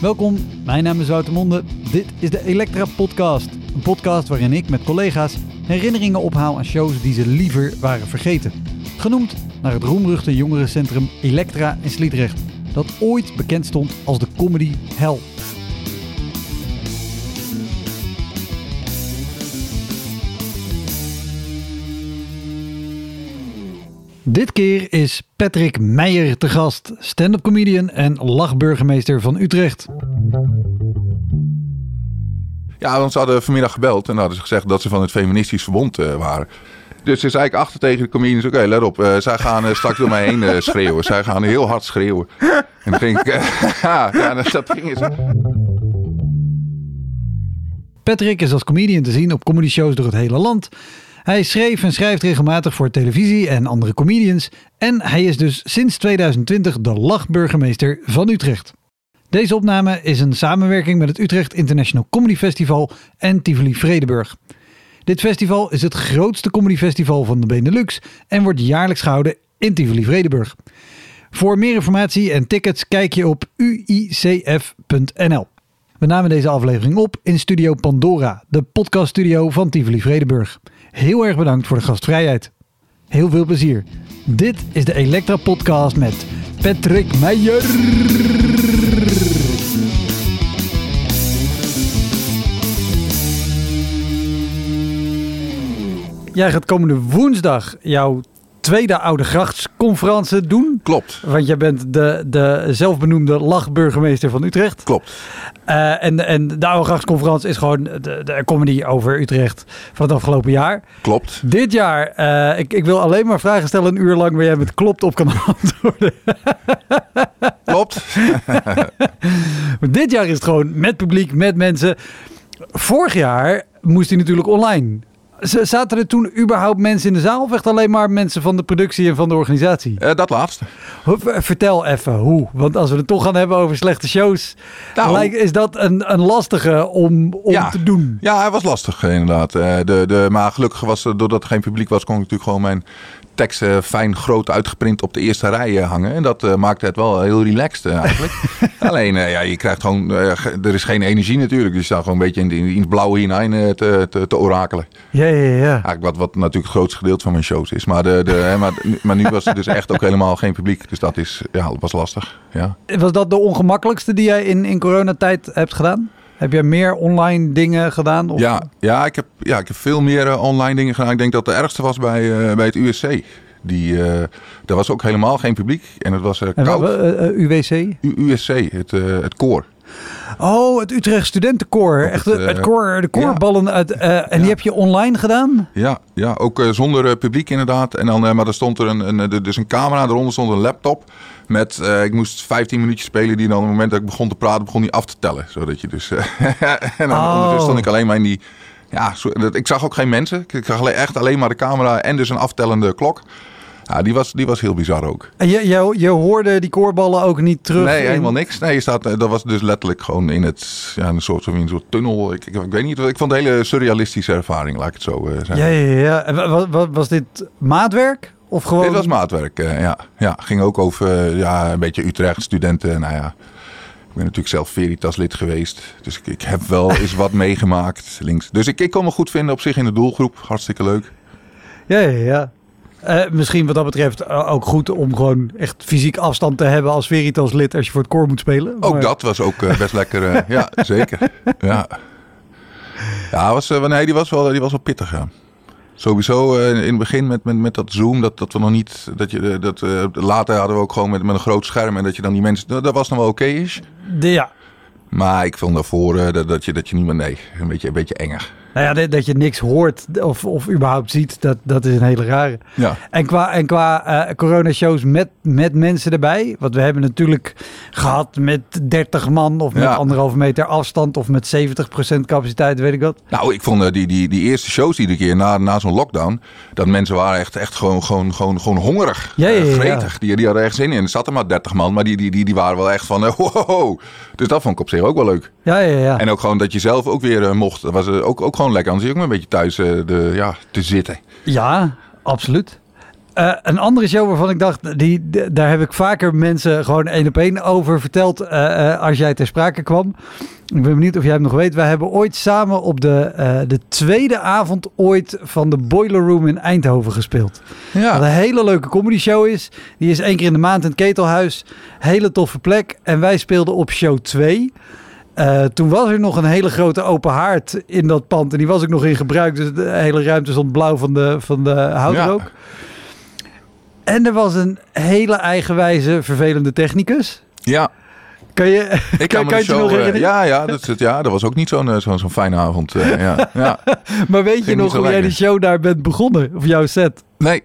Welkom, mijn naam is Wouter Monde. Dit is de Elektra Podcast. Een podcast waarin ik met collega's herinneringen ophaal aan shows die ze liever waren vergeten. Genoemd naar het roemruchte jongerencentrum Elektra in Sliedrecht, dat ooit bekend stond als de comedy hell. Dit keer is Patrick Meijer te gast, stand-up comedian en lachburgemeester van Utrecht. Ja, want ze hadden vanmiddag gebeld en hadden ze gezegd dat ze van het feministisch verbond eh, waren. Dus ze zei ik achter tegen de comedians, oké, let op, eh, zij gaan eh, straks door mij heen schreeuwen. Zij gaan heel hard schreeuwen. En dan ging ik, ja, dat ging eens. Patrick is als comedian te zien op comedyshows door het hele land. Hij schreef en schrijft regelmatig voor televisie en andere comedians. En hij is dus sinds 2020 de lachburgemeester van Utrecht. Deze opname is een samenwerking met het Utrecht International Comedy Festival en Tivoli Vredenburg. Dit festival is het grootste comedyfestival van de Benelux en wordt jaarlijks gehouden in Tivoli Vredenburg. Voor meer informatie en tickets kijk je op uicf.nl. We namen deze aflevering op in Studio Pandora, de podcaststudio van Tivoli Vredenburg. Heel erg bedankt voor de gastvrijheid. Heel veel plezier. Dit is de Elektra Podcast met Patrick Meijer. Jij gaat komende woensdag jouw tweede Oude Grachtsconferentie doen. Klopt, Want jij bent de, de zelfbenoemde lachburgemeester van Utrecht. klopt. Eh, en, en de Oude Grachtsconferentie is gewoon de, de comedy over Utrecht van het afgelopen jaar. Klopt. Dit jaar, eh, ik, ik wil alleen maar vragen stellen een uur lang waar jij met klopt op kan antwoorden. Klopt. Dit jaar is het gewoon met publiek, met mensen. Vorig jaar moest hij natuurlijk online. Zaten er toen überhaupt mensen in de zaal of echt alleen maar mensen van de productie en van de organisatie? Eh, dat laatste. V- Vertel even hoe. Want als we het toch gaan hebben over slechte shows, Nou. lijkt, is dat een, een lastige om, om Ja. te doen. Ja, hij was lastig eh, inderdaad. Eh, de, de, maar gelukkig was, eh, doordat er geen publiek was, kon ik natuurlijk gewoon mijn teksten fijn groot uitgeprint op de eerste rij eh, hangen. En dat eh, maakte het wel heel relaxed eh, eigenlijk. Alleen, eh, ja, je krijgt gewoon, eh, ge- er is geen energie natuurlijk. Dus je staat gewoon een beetje in, in, in het blauwe hinein eh, te, te, te orakelen. Ja, ja, ja. Eigenlijk wat, wat natuurlijk het grootste gedeelte van mijn shows is. Maar, de, de, hè, maar, maar nu was er dus echt ook helemaal geen publiek. Dus dat is, ja, was lastig. Ja. Was dat de ongemakkelijkste die jij in, in coronatijd hebt gedaan? Heb jij meer online dingen gedaan? Of? Ja, ja, ik heb, ja, ik heb veel meer eh, online dingen gedaan. Ik denk dat de ergste was bij, eh, bij het USC. Die, eh daar was ook helemaal geen publiek. En het was eh, koud. eh, eh, UWC? U- USC, het, eh, het koor. Oh, het Utrecht Studentenkoor. Echt het, eh, koor, de koorballen uit. eh, en die heb je online gedaan? Ja, ja ook eh, zonder publiek inderdaad. En dan, maar er stond er een, een, dus een camera, daaronder stond een laptop. Met, ik moest 15 minuutjes spelen. Die dan op het moment dat ik begon te praten, begon die af te tellen. Zodat je dus... eh, en dan Oh. ondertussen stond ik alleen maar in die... Ja, ik zag ook geen mensen. Ik zag echt alleen maar de camera en dus een aftellende klok. Ja, die was, die was heel bizar ook. En je, je, je hoorde die koorballen ook niet terug? Nee, in- helemaal niks. Nee, je staat, eh, dat was dus letterlijk gewoon in het, ja, een soort, in een soort tunnel. Ik, ik, ik weet niet, ik vond het een hele surrealistische ervaring, laat ik het zo eh, zeggen. Ja, ja, ja. En wa- wa- wa- was dit maatwerk? Of gewoon... Dit was maatwerk, eh, ja. ja. Ging ook over ja, een beetje Utrecht, studenten. Nou ja, ik ben natuurlijk zelf Veritas lid geweest. Dus ik, ik heb wel eens wat meegemaakt links. Dus ik, ik kon me goed vinden op zich in de doelgroep. Hartstikke leuk. Ja, ja, ja. Eh, misschien wat dat betreft eh, ook goed om gewoon echt fysiek afstand te hebben als Veritas lid als je voor het koor moet spelen. Ook Maar- dat was ook eh, best lekker. ja, zeker. Ja, ja was, nee, die, was wel, die was wel pittig, ja. Sowieso in het begin met, met, met dat Zoom, dat, dat we nog niet. Dat je, dat, later hadden we ook gewoon met, met een groot scherm en dat je dan die mensen. Dat, was nog wel oké is. Ja. Maar ik vond daarvoor dat, dat, je, dat je niet meer. Nee, een beetje, een beetje enger. Nou ja, dat, dat je niks hoort of, of überhaupt ziet, dat, dat is een hele rare. Ja. En qua, en qua eh corona-shows met, met mensen erbij. Want we hebben natuurlijk gehad met 30 man of met Ja. anderhalve meter afstand of met 70% capaciteit, weet ik wat. Nou, ik vond eh, die, die, die eerste shows iedere keer na, na zo'n lockdown... dat mensen waren echt, echt gewoon, gewoon, gewoon, gewoon hongerig. Ja, ja, eh, gretig. Die, die hadden echt zin in. Er zaten maar 30 man, maar die, die, die, die waren wel echt van... wow. Dus dat vond ik op zich ook wel leuk. Ja, ja, ja. En ook gewoon dat je zelf ook weer mocht. Dat was ook, ook gewoon lekker. Anders zit je ook maar een beetje thuis eh, de, ja, te zitten. Ja, absoluut. Eh, een andere show waarvan ik dacht, die, daar heb ik vaker mensen gewoon één op één over verteld eh, als jij ter sprake kwam. Ik ben benieuwd of jij het nog weet. Wij hebben ooit samen op de, de tweede avond ooit van de Boiler Room in Eindhoven gespeeld. Wat Ja. een hele leuke comedy show is. Die is één keer in de maand in het Ketelhuis. Hele toffe plek. En wij speelden op show 2. Eh, toen was er nog een hele grote open haard in dat pand. En die was ook nog in gebruik. Dus de hele ruimte stond blauw van de, van de houtrook. En er was een hele eigenwijze, vervelende technicus. Ja. Kan je, Ik kan, kan je nog show, eh, herinneren? ja, ja, dat, ja, dat was ook niet zo'n eh, zo'n zo'n fijne avond. ja. Ja. maar weet je nog zo hoe jij de show daar bent begonnen? Of jouw set? Nee.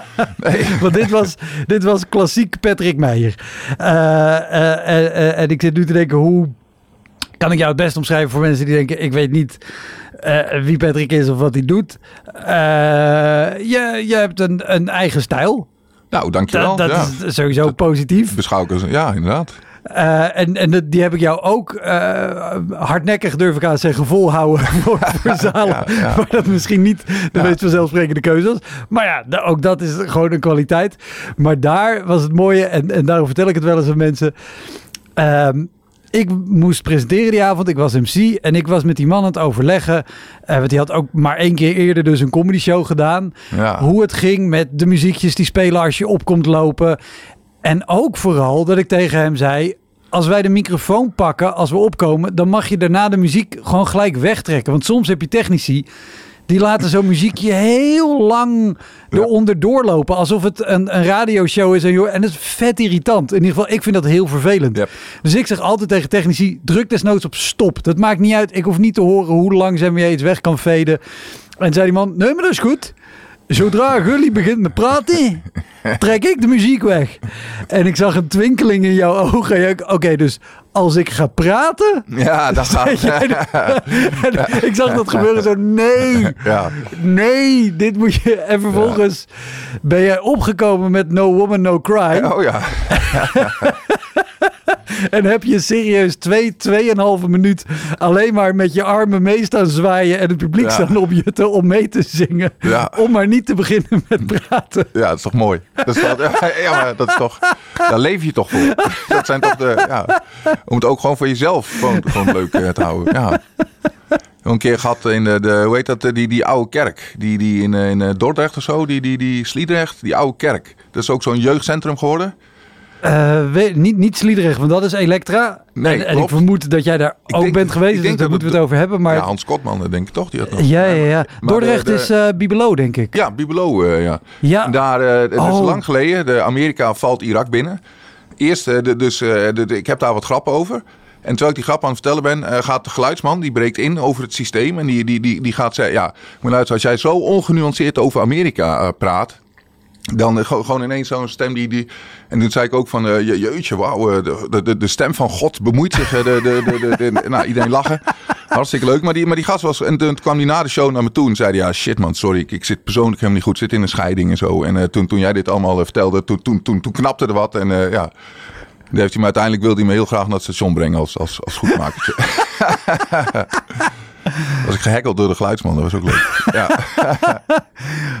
nee. Want dit was, dit was klassiek Patrick Meijer. Eh, eh, eh, en ik zit nu te denken, hoe kan ik jou het best omschrijven voor mensen die denken, ik weet niet wie Patrick is of wat hij doet. Je, je hebt een, een eigen stijl. Nou, dankjewel. Dat, dat ja. is sowieso positief. Beschouw ik als, ja, inderdaad. Eh, en en die heb ik jou ook eh, hardnekkig, durf ik aan te zeggen, volhouden voor, voor zalen. ja. Waar dat misschien niet de meest vanzelfsprekende keuze was. Maar ja, ook dat is gewoon een kwaliteit. Maar daar was het mooie, en, en daarom vertel ik het wel eens aan mensen. Ehm, ik moest presenteren die avond. Ik was MC en ik was met die man aan het overleggen. eh, want die had ook maar één keer eerder dus een comedy show gedaan. Ja. Hoe het ging met de muziekjes die spelen als je opkomt lopen. En ook vooral dat ik tegen hem zei... Als wij de microfoon pakken, als we opkomen... dan mag je daarna de muziek gewoon gelijk wegtrekken. Want soms heb je technici... die laten zo'n muziekje heel lang eronder doorlopen. Alsof het een, een radioshow is. En, joh, en dat is vet irritant. In ieder geval, ik vind dat heel vervelend. Yep. Dus ik zeg altijd tegen technici... druk desnoods op stop. Dat maakt niet uit. Ik hoef niet te horen hoe langzaam jij iets weg kan veden. En zei die man... Nee, maar dat is goed. Zodra Gully begint met praten, trek ik de muziek weg. En ik zag een twinkeling in jouw ogen. Oké, dus als ik ga praten... Ja, dat gaat. En ik zag dat gebeuren zo, nee, Ja. nee, dit moet je... En vervolgens ben jij opgekomen met No Woman, No Cry. Oh ja. En heb je serieus twee, tweeënhalve minuut alleen maar met je armen mee staan zwaaien en het publiek Ja. staan opjutten om mee te zingen. Ja. Om maar niet te beginnen met praten. Ja, dat is toch mooi. Dat is, toch- ja, maar dat is toch. Daar leef je toch voor. Dat zijn toch de. Ja, om het ook gewoon voor jezelf gewoon, gewoon leuk eh, te houden. Ja. Een keer gehad in de, de hoe heet dat, die, die oude kerk. Die, die in, eh, in eh, Dordrecht of zo, die, die, die Sliedrecht, die oude kerk. Dat is ook zo'n jeugdcentrum geworden. Eh, niet, niet Sliedrecht, want dat is Elektra. Nee, en, en ik vermoed dat jij daar Ik ook denk- bent geweest, dus daar dat moeten we het over hebben. Maar ja, Hans Kotman, denk ik toch? Die had nog. ja, ja, ja. Maar Dordrecht de- de- is eh Bibelo, denk ik. Ja, Bibelo, eh, ja. Ja. Daar, eh, het is Oh. lang geleden, de Amerika valt Irak binnen. Eerst, de, dus, de, ik heb daar wat grappen over. En terwijl ik die grap aan het vertellen ben, gaat de geluidsman, die breekt in over het systeem. En die, die, die, die gaat zeggen, ja, moet luisteren, als jij zo ongenuanceerd over Amerika praat... Dan eh, gewoon ineens zo'n stem die, die... En toen zei ik ook van, je, jeetje, wauw, eh, de, de- de, stem van God bemoeit zich. De, de, de, nou, iedereen lachen. Hartstikke leuk. Maar die, maar die gast was... En toen kwam hij na de show naar me toe en zei hij, ja, shit man, sorry. Ik, ik zit persoonlijk helemaal niet goed. Zit in een scheiding en zo. En toen, toen jij dit allemaal vertelde, toen, toen, toen, toen knapte er wat. En ja, heeft hij me uiteindelijk wilde hij me heel graag naar het station brengen als, als, als goedmakertje. was ik gehackeld door de geluidsman. Dat was ook leuk. Ja.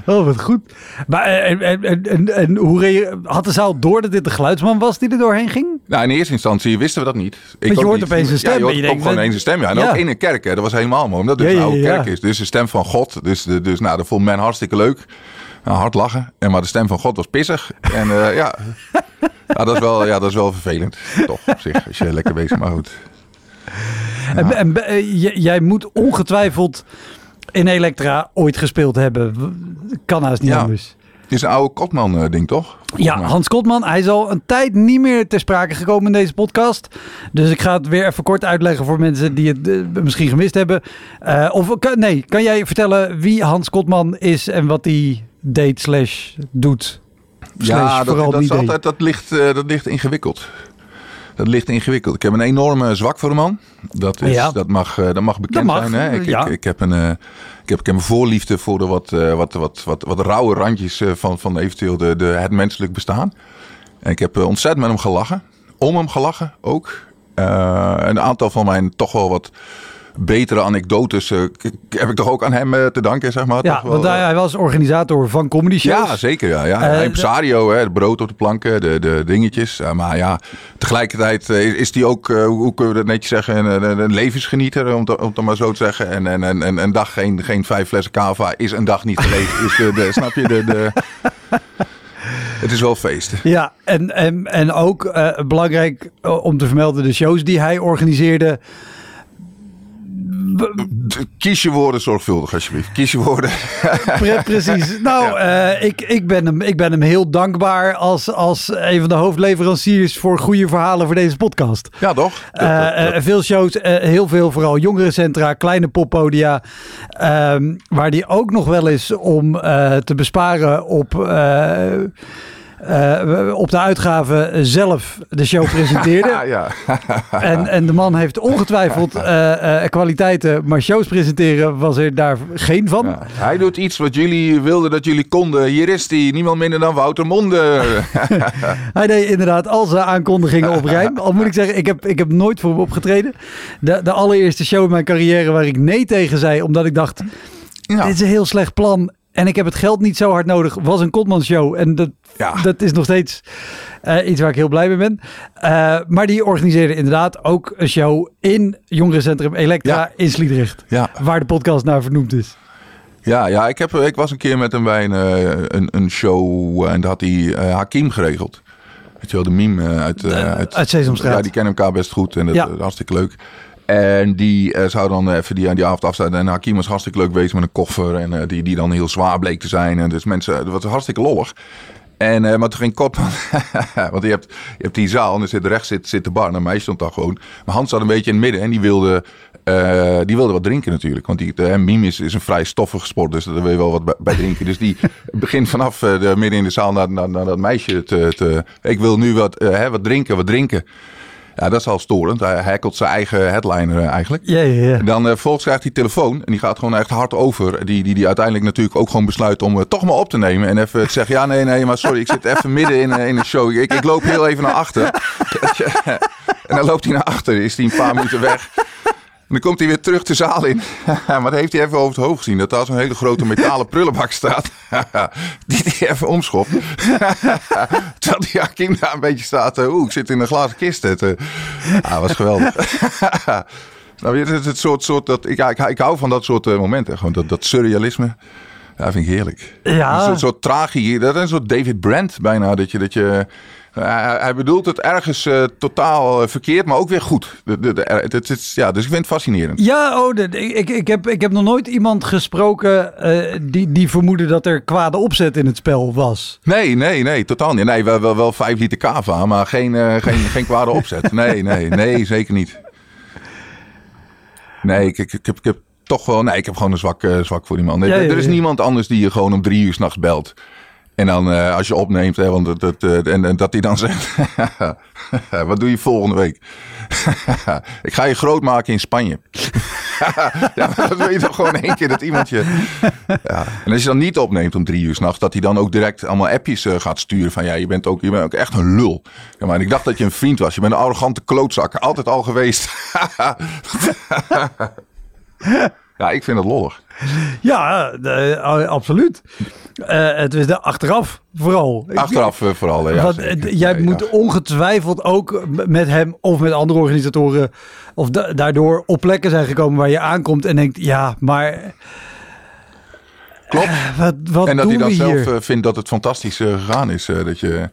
Oh, wat goed. Maar eh, en, en, en, en, hoe had de zaal door dat dit de geluidsman was die er doorheen ging? Nou, in eerste instantie wisten we dat niet. Ik je ook hoort niet. opeens een stem Ja, je hoort je denkt, gewoon ineens een stem. Ja. En Ja. ook in een kerk. Hè. Dat was helemaal mooi. Omdat het Ja, een oude kerk is. Dus de stem van God. Dus, de, dus nou, dat vond men hartstikke leuk. Nou, hard lachen. En maar de stem van God was pissig. En eh, ja. ja, dat is wel, ja, dat is wel vervelend. Toch op zich. Als je lekker bezig maar goed. En, en eh, jij moet ongetwijfeld in Elektra ooit gespeeld hebben. Kan haast niet Ja. anders. Het is een oude Kotman-ding, toch? Ja, Hans Kotman. Hij is al een tijd niet meer ter sprake gekomen in deze podcast. Dus ik ga het weer even kort uitleggen voor mensen die het eh, misschien gemist hebben. Uh, of kan, nee, kan jij vertellen wie Hans Kotman is en wat hij deed slash doet? ja, dat, dat, is altijd, dat, ligt, uh, dat ligt ingewikkeld. Dat ligt ingewikkeld. Ik heb een enorme zwak voor de man. Dat, is, dat, mag, dat mag bekend dat mag, zijn. Hè? Ik, ja. ik, ik, heb een, ik, heb, ik heb een voorliefde voor de wat, wat, wat, wat, wat rauwe randjes van, van eventueel de, de, het menselijk bestaan. En ik heb ontzettend met hem gelachen. Om hem gelachen ook. een aantal van mijn toch wel wat betere anekdotes uh, heb ik toch ook aan hem uh, te danken, zeg maar. Ja, toch wel, want hij was organisator van comedy shows. Ja, zeker. Ja, ja. Uh, impresario, hè, het brood op de planken, de, de dingetjes. maar ja, tegelijkertijd is hij ook, hoe kunnen we dat netjes zeggen, een, een levensgenieter, om, te, om het maar zo te zeggen. En, en, en, en een dag geen, geen vijf flessen kava is een dag niet gelegen. is de, de, snap je? De, de, het is wel feest. Ja, en, en, en ook belangrijk om te vermelden, de shows die hij organiseerde Kies je woorden zorgvuldig, alsjeblieft. Kies je woorden. precies. Nou, uh, ik, ik, ben hem, ik ben hem heel dankbaar als, als een van de hoofdleveranciers voor goede verhalen voor deze podcast. Ja, toch? Uh, veel shows, heel veel, vooral jongerencentra, kleine poppodia. Um, waar die ook nog wel is om te besparen op uh, op de uitgave zelf de show presenteerde. ja. en, en de man heeft ongetwijfeld uh, kwaliteiten, maar shows presenteren was er daar geen van. Ja. Hij doet iets wat jullie wilden dat jullie konden. Hier is hij, niemand minder dan Wouter Monde. hij deed inderdaad al zijn aankondigingen op rijm. Al moet ik zeggen, ik heb, ik heb nooit voor hem opgetreden. De, de allereerste show in mijn carrière waar ik nee tegen zei, omdat ik dacht... Dit is een heel slecht plan en ik heb het geld niet zo hard nodig. Was een Kotman show. En dat, dat is nog steeds uh, iets waar ik heel blij mee ben. Uh, maar die organiseerde inderdaad ook een show in jongerencentrum Elektra ja. in Sliedrecht. Ja. Waar de podcast naar vernoemd is. Ja, ja ik, heb, ik was een keer met hem bij een, eh, een, een show en dat had hij uh, Hakim geregeld. Weet je wel, de meme uit, uit, uit Sesamstraat. Ja, die kennen elkaar best goed en dat ja. hartstikke leuk. En die uh, zou dan even die, die avond afsluiten. En Hakim was hartstikke leuk bezig met een koffer. En uh, die, die dan heel zwaar bleek te zijn. En dus mensen, het was hartstikke lollig. En, uh, maar toen ging Kop, want je hebt, je hebt die zaal en er zit rechts zit, zit de bar. En een meisje stond daar gewoon. Maar Hans zat een beetje in het midden en die wilde, uh, die wilde wat drinken natuurlijk. Want die, mime is, is een vrij stoffige sport, dus daar wil je wel wat bij, bij drinken. Dus die begint vanaf de, midden in de zaal naar, naar, naar dat meisje te, te... Ik wil nu wat, hè, wat drinken, wat drinken. Ja, dat is al storend. Hij hackelt zijn eigen headliner eh, eigenlijk. Ja, ja, ja. Dan uh, vervolgens krijgt hij telefoon en die gaat gewoon echt hard over. Die, die, die uiteindelijk natuurlijk ook gewoon besluit om uh, toch maar op te nemen. En even te zeggen, ja nee, nee, maar sorry, ik zit even midden in, in een show. Ik, ik loop heel even naar achter. en dan loopt hij naar achter, is hij een paar minuten weg dan komt hij weer terug de zaal in. maar heeft hij even over het hoofd gezien. Dat daar zo'n hele grote metalen prullenbak staat. die hij even omschopt. Terwijl die Hakim daar een beetje staat. Uh, Oeh, ik zit in een glazen kist. Het uh, ah, was geweldig. nou, het is het soort, soort dat, ik, ik, ik hou van dat soort uh, momenten. Gewoon dat, dat surrealisme. Ja, vind ik heerlijk. Ja. Een soort, soort tragie. Dat is een soort David Brent bijna. Dat je... Dat je hij bedoelt het ergens uh, totaal verkeerd, maar ook weer goed. De, de, de, het, ja, dus ik vind het fascinerend. Ja, oh, ik, ik, heb, ik heb nog nooit iemand gesproken uh, die, die vermoedde dat er kwade opzet in het spel was. Nee, nee, nee, totaal niet. Nee, wel, wel, wel vijf liter kava, maar geen, uh, geen, geen kwade opzet. Nee, nee, nee, zeker niet. Nee, ik, ik, ik, heb, ik heb toch wel... Nee, ik heb gewoon een zwak, zwak voor die man. Ja, er is niemand anders die je gewoon om drie uur s'nachts belt. En dan uh, als je opneemt, hè, want dat, dat, en, en, dat hij dan zegt: Wat doe je volgende week? ik ga je groot maken in Spanje. ja, dat wil je toch gewoon één keer dat iemand je. Ja. En als je dan niet opneemt om drie uur s'nachts, dat hij dan ook direct allemaal appjes uh, gaat sturen van ja, je bent ook, je bent ook echt een lul. Ja, maar ik dacht dat je een vriend was. Je bent een arrogante klootzak. Altijd al geweest. Ja, ik vind het lollig. Ja, de, absoluut. Uh, het is de achteraf vooral. Achteraf uh, vooral, ja. Want, jij moet ja. ongetwijfeld ook met hem of met andere organisatoren... of da daardoor op plekken zijn gekomen waar je aankomt en denkt... ja, maar... Klopt. Wat, wat en dat hij dan zelf vindt dat het fantastisch gegaan is. dat je...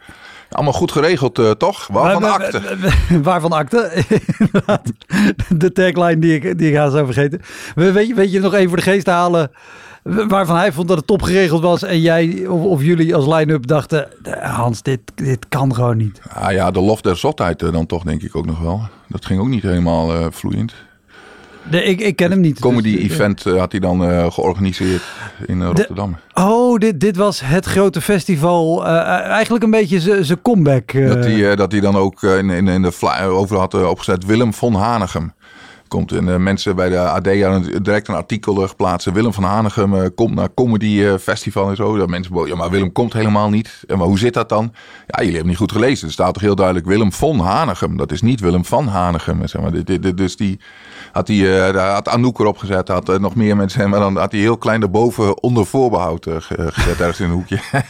Allemaal goed geregeld, uh, toch? Waarvan maar, akte? Waarvan akte? de tagline die ik, die ik haast zou vergeten. Weet je, weet je nog even voor de geest halen? waarvan hij vond dat het top geregeld was. En jij of, of jullie als line-up dachten, Hans, dit, dit kan gewoon niet. Ah ja, de lof der zotheid eh, dan toch denk ik ook nog wel. Dat ging ook niet helemaal uh, vloeiend. De, ik, ik ken hem niet. Comedy dus, event uh, had hij dan uh, georganiseerd in Rotterdam. De, oh, dit, dit was het grote festival. eigenlijk een beetje zijn comeback. Dat hij dat hij dan ook in, in, in de over had opgezet. Willem von Hanegem komt. En uh, mensen bij de AD hadden direct een artikel geplaatst. Willem van Hanegem uh, komt naar Comedy eh, Festival en zo. Dat mensen ja, maar Willem komt helemaal niet. En maar hoe zit dat dan? Ja, jullie hebben niet goed gelezen. Er staat toch heel duidelijk Willem von Hanegem. Dat is niet Willem van Hanegem. Zeg maar. Dus die had daar had Anouk erop gezet. Had nog meer mensen. Maar dan had hij heel klein erboven onder voorbehoud gezet. ergens in een hoekje.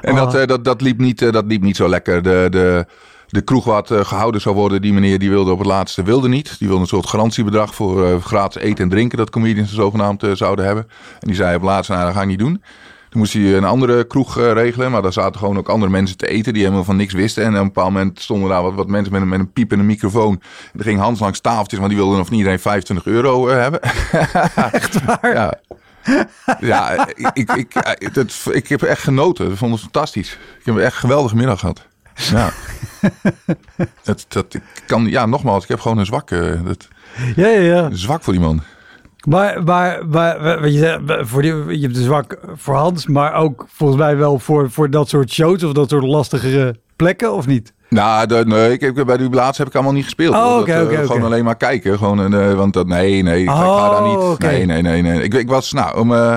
en oh. dat, dat, dat, liep niet, dat liep niet zo lekker. De... de de kroeg wat uh, gehouden zou worden, die meneer die wilde op het laatste wilde niet. Die wilde een soort garantiebedrag voor uh, gratis eten en drinken dat comedians zogenaamd uh, zouden hebben. En die zei op het laatste, nou dat ga ik niet doen. Toen moest hij een andere kroeg regelen, maar daar zaten gewoon ook andere mensen te eten die helemaal van niks wisten. En op een bepaald moment stonden daar wat, wat mensen met een, met een piep en een microfoon. En er ging Hans langs tafeltjes, want die wilde nog niet iedereen 25 euro hebben. Echt waar? Ja. ja, ik, ik, ik, het, ik heb echt genoten. Ik vond het fantastisch. Ik heb echt een geweldige middag gehad. Ja. dat, dat, kan, ja, nogmaals, ik heb gewoon een zwak. Uh, dat, ja, ja, ja. zwak voor die man. Maar, maar, maar wat je, zegt, voor die, je hebt een zwak voor Hans, maar ook volgens mij wel voor, voor dat soort shows of dat soort lastigere plekken, of niet? Nou, de, nee, ik heb, bij de laatste heb ik allemaal niet gespeeld. Oh, okay, dat, uh, Gewoon alleen maar kijken. Gewoon, uh, want dat, nee, nee, ik ga daar niet. Oh, nee, nee, nee, nee. Ik, ik was, nou, om... Uh,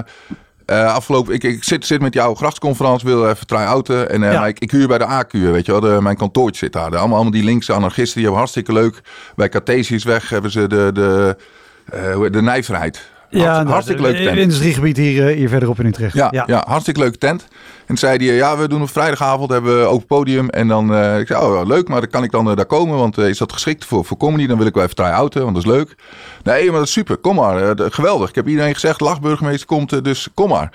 uh, afgelopen, ik, ik zit, zit met jouw grachtsconferentie, wil even try-outen. En uh, ja. ik, ik, huur bij de AQ, weet je wel. De, mijn kantoortje zit daar. De, allemaal, allemaal die linkse anarchisten, die hebben hartstikke leuk. Bij Cartesiusweg hebben ze de, de, uh, de nijverheid. Ja, hartstikke leuk tent. industriegebied hier, hier verderop in Utrecht. Ja, ja. ja hartstikke leuke tent. En zei hij, ja, we doen op vrijdagavond, hebben we open podium. En dan, uh, ik zei, oh, leuk, maar dan kan ik dan uh, daar komen, want uh, is dat geschikt voor, voor comedy? Dan wil ik wel even try-outen, want dat is leuk. Nee, maar dat is super, kom maar, geweldig. Ik heb iedereen gezegd, lachburgemeester komt, dus kom maar.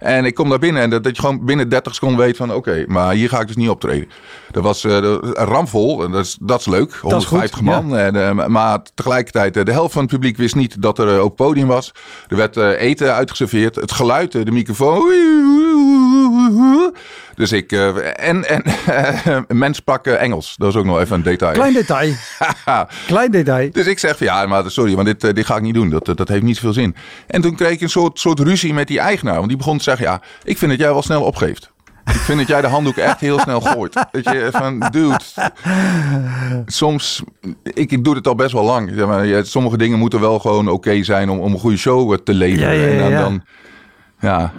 En ik kom daar binnen en dat, dat je gewoon binnen 30 seconden weet van oké, maar hier ga ik dus niet optreden. Dat was uh, ramvol, dat is, dat is leuk, 150 man. En, uh, maar tegelijkertijd, uh, de helft van het publiek wist niet dat er op podium was. Er werd eten uitgeserveerd, het geluid, de microfoon. Dus ik, en, en mens sprak Engels, dat is ook nog even een detail. Klein detail. Klein detail. Dus ik zeg van ja, maar sorry, want dit, dit ga ik niet doen, dat, dat heeft niet zoveel zin. En toen kreeg ik een soort, soort ruzie met die eigenaar, want die begon te zeggen, ja, ik vind dat jij wel snel opgeeft. Ik vind dat jij de handdoek echt heel snel gooit. Dat je van, dude, soms, ik, ik doe het al best wel lang. Zeg maar, sommige dingen moeten wel gewoon oké zijn om, om een goede show te leveren. Ja, ja, ja, en dan, dan, ja.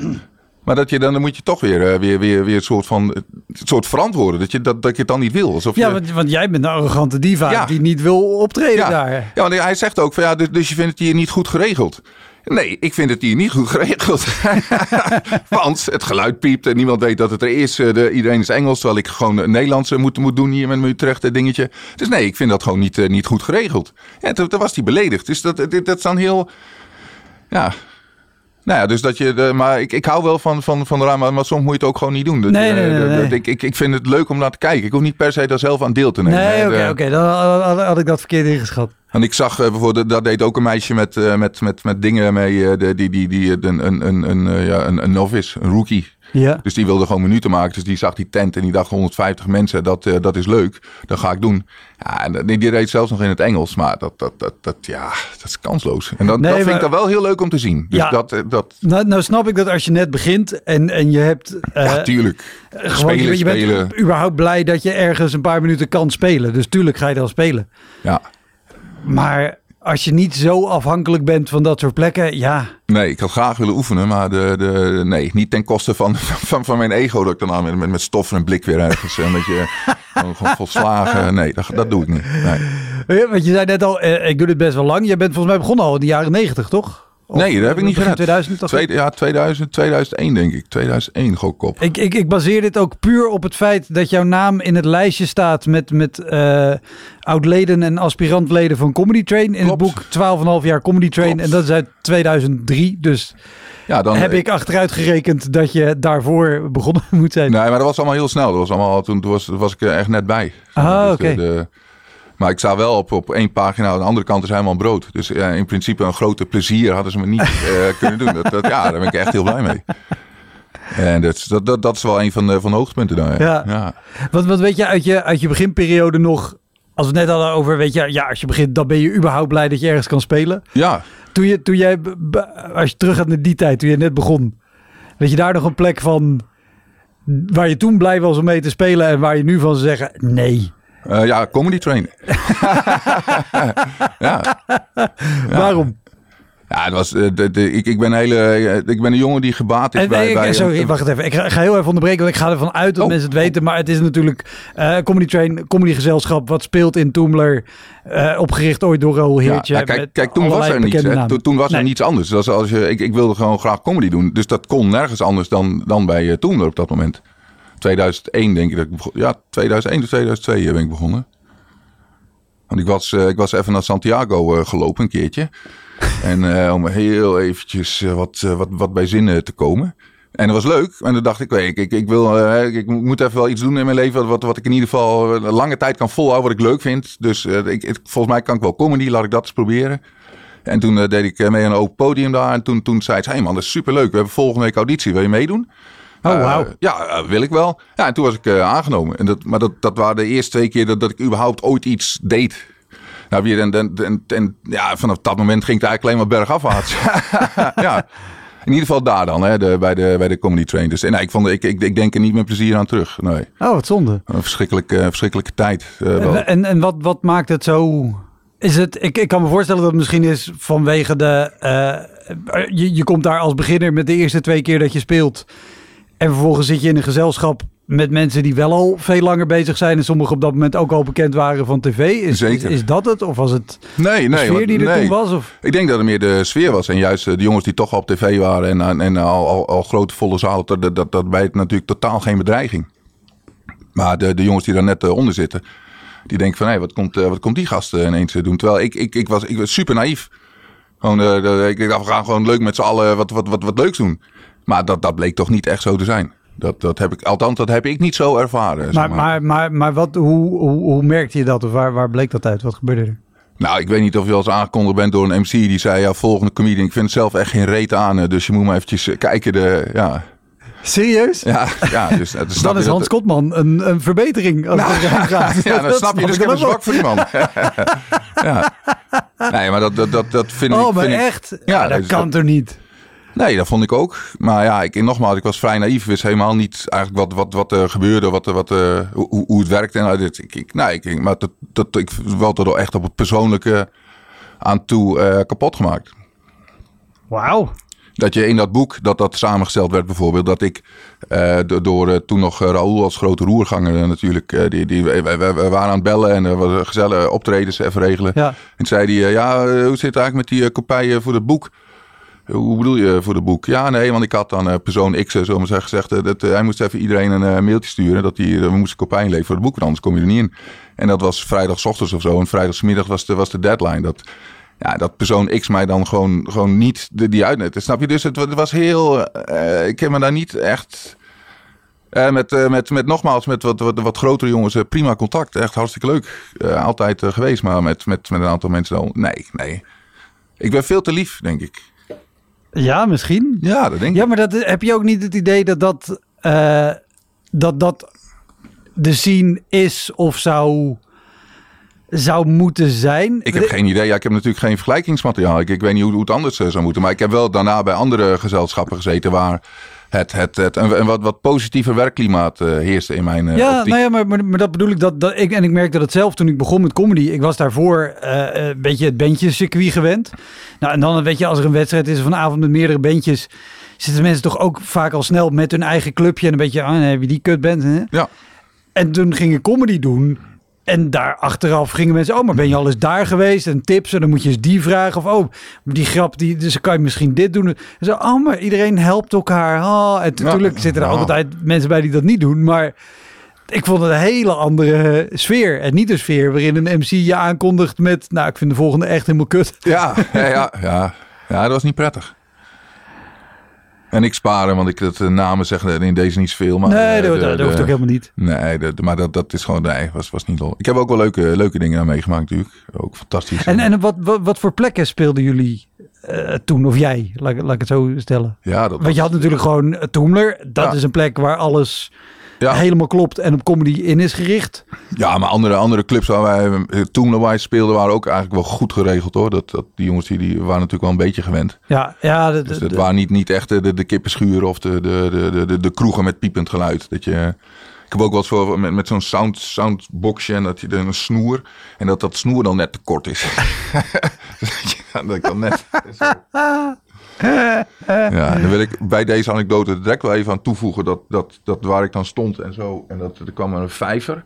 Maar dat je dan, dan moet je toch weer, weer, weer, weer een soort van een soort verantwoorden. Dat je, dat, dat je het dan niet wil. Alsof ja, je, want, want jij bent een arrogante diva die niet wil optreden daar. Ja, want hij zegt ook van ja, dus, dus je vindt het hier niet goed geregeld. Nee, ik vind het hier niet goed geregeld. Want het geluid piept en niemand weet dat het er is. Eh, de, iedereen is Engels, terwijl ik gewoon Nederlands moet, moet doen hier met mijn Utrecht dingetje. Dus nee, ik vind dat gewoon niet, niet goed geregeld. En toen, was hij beledigd. Dus dat, dat, dat is dan heel... Ja, nou ja, dus dat je. De, maar ik, ik hou wel van, van, van de raam, maar soms moet je het ook gewoon niet doen. Dat, nee, nee, ik, ik, ik vind het leuk om naar te kijken. Ik hoef niet per se daar zelf aan deel te nemen. Nee, oké, oké. Dan had, had, ik dat verkeerd ingeschat. En ik zag uh, bijvoorbeeld, dat deed ook een meisje met, uh, met, met, met dingen mee, die, die, die, die een, een, een, een, ja, een, een novice, een rookie. Ja. Dus die wilde gewoon minuten maken. Dus die zag die tent en die dacht 150 mensen, dat, uh, dat is leuk. Dat ga ik doen. Ja, en die, die reed zelfs nog in het Engels. Maar dat, dat, dat, dat, ja, dat is kansloos. En dat, nee, dat vind ik dan wel heel leuk om te zien. Dus ja, dat, dat... Nou, nou snap ik dat als je net begint en, en je hebt... Uh, ja, tuurlijk. Gewoon, spelen, je, je bent spelen. überhaupt blij dat je ergens een paar minuten kan spelen. Dus tuurlijk ga je dan spelen. Ja. Maar als je niet zo afhankelijk bent van dat soort plekken, ja. Nee, ik had graag willen oefenen, maar de, de, nee, niet ten koste van, van, van mijn ego dat ik dan aan met, met stof en een blik weer ergens een beetje gewoon volslagen. Nee, dat, dat doe ik niet. Nee. Want je zei net al, eh, ik doe dit best wel lang. Je bent volgens mij begonnen al in de jaren negentig, toch? Nee, dat heb ik niet gedaan. 2000 Tweede, ja, 2000, 2001 denk ik. 2001 gok op. Ik, ik, ik baseer dit ook puur op het feit dat jouw naam in het lijstje staat met, met uh, oudleden en aspirantleden van Comedy Train. In Klopt. het boek 12,5 jaar Comedy Train. Klopt. En dat is uit 2003. Dus ja, dan heb ik achteruit gerekend dat je daarvoor begonnen moet zijn. Nee, maar dat was allemaal heel snel. Dat was allemaal, toen was, was ik er echt net bij. Ah, dus oké. Okay. Maar ik sta wel op, op één pagina, aan de andere kant is helemaal brood. Dus ja, in principe een grote plezier hadden ze me niet eh, kunnen doen. Dat, dat, ja, daar ben ik echt heel blij mee. En dat, dat, dat, dat is wel een van de, van de hoogtepunten daar. Ja. Ja. Wat, wat weet je uit, je uit je beginperiode nog... Als we het net hadden over, weet je, ja, als je begint, dan ben je überhaupt blij dat je ergens kan spelen. ja. Toen, je, toen jij, als je terug gaat naar die tijd, toen je net begon, weet je daar nog een plek van waar je toen blij was om mee te spelen en waar je nu van zou zeggen, nee. Eh, ja, comedy train. ja. Waarom? Ja, het was, eh, de, de, ik, ik, ben een hele, eh, ik ben een jongen die gebaat is En, bij... ik- bij sorry, wacht even. Ik ga, ik ga heel even onderbreken, want ik ga ervan uit dat Oh. mensen het weten. Maar het is natuurlijk Comedy Train, comedygezelschap, wat speelt in Toemler. eh, opgericht ooit door Raoul Ja, Heertje. ja, kijk, met kijk, toen was er niets. Toen, toen was er niets anders. Dus als je, ik, ik wilde gewoon graag comedy doen. Dus dat kon nergens anders dan, dan bij uh, Toemler op dat moment. 2001 denk ik dat ik begon. Ja, 2001 of 2002 ben ik begonnen. Want ik was, eh, ik was even naar Santiago eh, gelopen een keertje. en eh, om heel eventjes eh, wat, eh, wat, wat bij zinnen te komen. En dat was leuk. En toen dacht ik, weet ik, ik, ik, wil, eh, ik moet even wel iets doen in mijn leven. Wat, wat ik in ieder geval een lange tijd kan volhouden. Wat ik leuk vind. Dus eh, ik, ik- volgens mij kan ik wel comedy. Laat ik dat eens proberen. En toen eh, deed ik eh, mee aan een open podium daar. En toen, toen zei ze, hey man, dat is superleuk. We hebben volgende week auditie. Wil je meedoen? Oh, Eh, ja, eh, wil ik wel. Ja, en toen was ik eh, aangenomen. En dat, maar dat, dat waren de eerste twee keer dat, dat ik überhaupt ooit iets deed. Nou, weer en, en, en, en ja, vanaf dat moment ging het eigenlijk alleen maar bergafwaarts. ja, in ieder geval daar dan, hè, de, bij, de, bij de comedy train. Dus en, nee, ik, vond, ik, ik, ik denk er niet met plezier aan terug. Nee, Oh, wat zonde. een verschrikkelijke, verschrikkelijke tijd. wel. En, en, en wat, wat maakt het zo... Is het, ik, ik kan me voorstellen dat het misschien is vanwege de... je, je komt daar als beginner met de eerste twee keer dat je speelt. En vervolgens zit je in een gezelschap met mensen die wel al veel langer bezig zijn. En sommigen op dat moment ook al bekend waren van tv. Is, Zeker. is dat het? Of was het nee, de sfeer die er nee. toen was? Of? Ik denk dat het meer de sfeer was. En juist eh, de jongens die toch al op tv waren en, en, en al, al, al grote volle zalen, dat, dat, dat, dat bij het natuurlijk totaal geen bedreiging. Maar de, de jongens die daar net eh, onder zitten, die denken van hé, wat, komt, eh, wat komt die gasten ineens eh, doen? Terwijl ik, ik, ik, was, ik was super naïef. Gewoon, eh, ik dacht, we gaan gewoon leuk met z'n allen wat, wat, wat, wat leuks doen. Maar dat, dat bleek toch niet echt zo te zijn. Dat, dat heb ik, althans, dat heb ik niet zo ervaren. zeg Maar, maar, maar, maar wat, hoe, hoe, hoe merkte je dat? Of waar, waar bleek dat uit? Wat gebeurde er? Nou, ik weet niet of je al eens aangekondigd bent door een MC die zei: Ja, volgende comedian. Ik vind het zelf echt geen reet aan. Dus je moet maar eventjes eh, kijken. De, ja, Serieus? ja, ja. Dus, eh, snap Dan is dat- Hans Kotman een, een verbetering als het erom gaat. Ja, dan snap je. Dus ik heb een zwak voor die man. ja. Nee, maar dat, dat, dat, dat vind ik. Oh, maar vind ik- echt? Ja, Ja, dat dus kan dat- toch niet? Nee, dat vond ik ook. Maar ja, ik, nogmaals, ik was vrij naïef. wist helemaal niet eigenlijk wat, wat, wat er gebeurde, wat, wat, eh, hoe, hoe- het werkte. En, nou, dit, ik, ik, nee, ik, maar dat, dat, ik wel er echt op het persoonlijke aan toe eh, kapot gemaakt. Wauw. Dat je in dat boek, dat dat samengesteld werd bijvoorbeeld, dat ik eh, do- door toen nog Raoul als grote roerganger natuurlijk, die, die, we, we- we waren aan het bellen en er was gezellige optredens even regelen. Ja. En zei hij, eh, ja, hoe zit het eigenlijk met die kopieën voor het boek? Hoe bedoel je voor het boek? Ja, nee, want ik had dan eh, persoon X, eh, zo maar zeggen, gezegd, eh, dat, hij moest even iedereen een mailtje sturen dat hij, we moesten kopieën leveren voor het boek, anders kom je er niet in. En dat was vrijdagochtends of zo, en vrijdagsmiddag was de, was de deadline. Dat, ja, dat persoon X mij dan gewoon, gewoon niet de, die uitnet. Snap je? Dus het, wa- het was heel, ik heb me daar niet echt... met, met, met nogmaals, met wat, wat, wat grotere jongens, prima contact. Echt hartstikke leuk. Altijd geweest, maar met, met, met een aantal mensen dan. Nee, nee. Ik ben veel te lief, denk ik. Ja, misschien. Ja, dat denk ik. Ja, maar dat, heb je ook niet het idee dat dat, eh, dat, dat de scene is of zou, zou moeten zijn? Ik heb geen idee. Ja, ik heb natuurlijk geen vergelijkingsmateriaal. Ik, ik weet niet hoe, hoe het anders eh, zou moeten. Maar ik heb wel daarna bij andere gezelschappen gezeten waar het, het, het een, wat, wat positiever werkklimaat eh, heerste in mijn eh, Ja, optiek. nou ja, maar, maar, maar dat bedoel ik. Dat, dat ik, en ik merkte dat zelf toen ik begon met comedy. Ik was daarvoor een beetje het bandjescircuit gewend. Nou, en dan weet je, als er een wedstrijd is of een avond met meerdere bandjes... zitten mensen toch ook vaak al snel met hun eigen clubje... en een beetje, ah, nee, wie die kut bent. Hè? Ja. En toen ging ik comedy doen... En daar achteraf gingen mensen, oh, maar ben je al eens daar geweest? En tips, en dan moet je eens die vragen. Of, oh, die grap, die, dus kan je misschien dit doen. En zo, oh, maar iedereen helpt elkaar. Oh, en natuurlijk zitten er Ja. altijd mensen bij die dat niet doen. Maar ik vond het een hele andere sfeer. En niet de sfeer waarin een MC je aankondigt met... Nou, ik vind de volgende echt helemaal kut. Ja, ja, ja, ja. ja, dat was niet prettig. En ik sparen, want ik het eh, namen zeggen in deze niet zoveel. Maar, nee, eh, dat, de- dat de- hoeft ook helemaal niet. Nee, de- de- maar dat, dat is gewoon, nee, was, was niet lol. Ik heb ook wel leuke, leuke dingen aan meegemaakt natuurlijk. Ook fantastisch. En, en wat, wat, wat voor plekken speelden jullie eh, toen, of jij, laat, ik- laat ik het zo stellen? ja, dat Want je had natuurlijk gewoon Toemler. Dat Ja. is een plek waar alles Ja. helemaal klopt en op comedy in is gericht. Ja, maar andere, andere clubs waar wij toen wij speelden waren ook eigenlijk wel goed geregeld hoor. Dat, dat, die jongens die, die waren natuurlijk wel een beetje gewend. Ja, ja de, Dus de- het waren niet, niet echt de, de, de kippenschuren of de, de, de, de, de, de kroegen met piepend geluid. Dat je, ik heb ook wel eens voor, met, met zo'n sound, soundboxje en dat je een snoer. En dat dat snoer dan net te kort is. ja, dat kan net. Ja, dan wil ik bij deze anekdote direct wel even aan toevoegen dat, dat, dat waar ik dan stond en zo. En dat er kwam een vijver.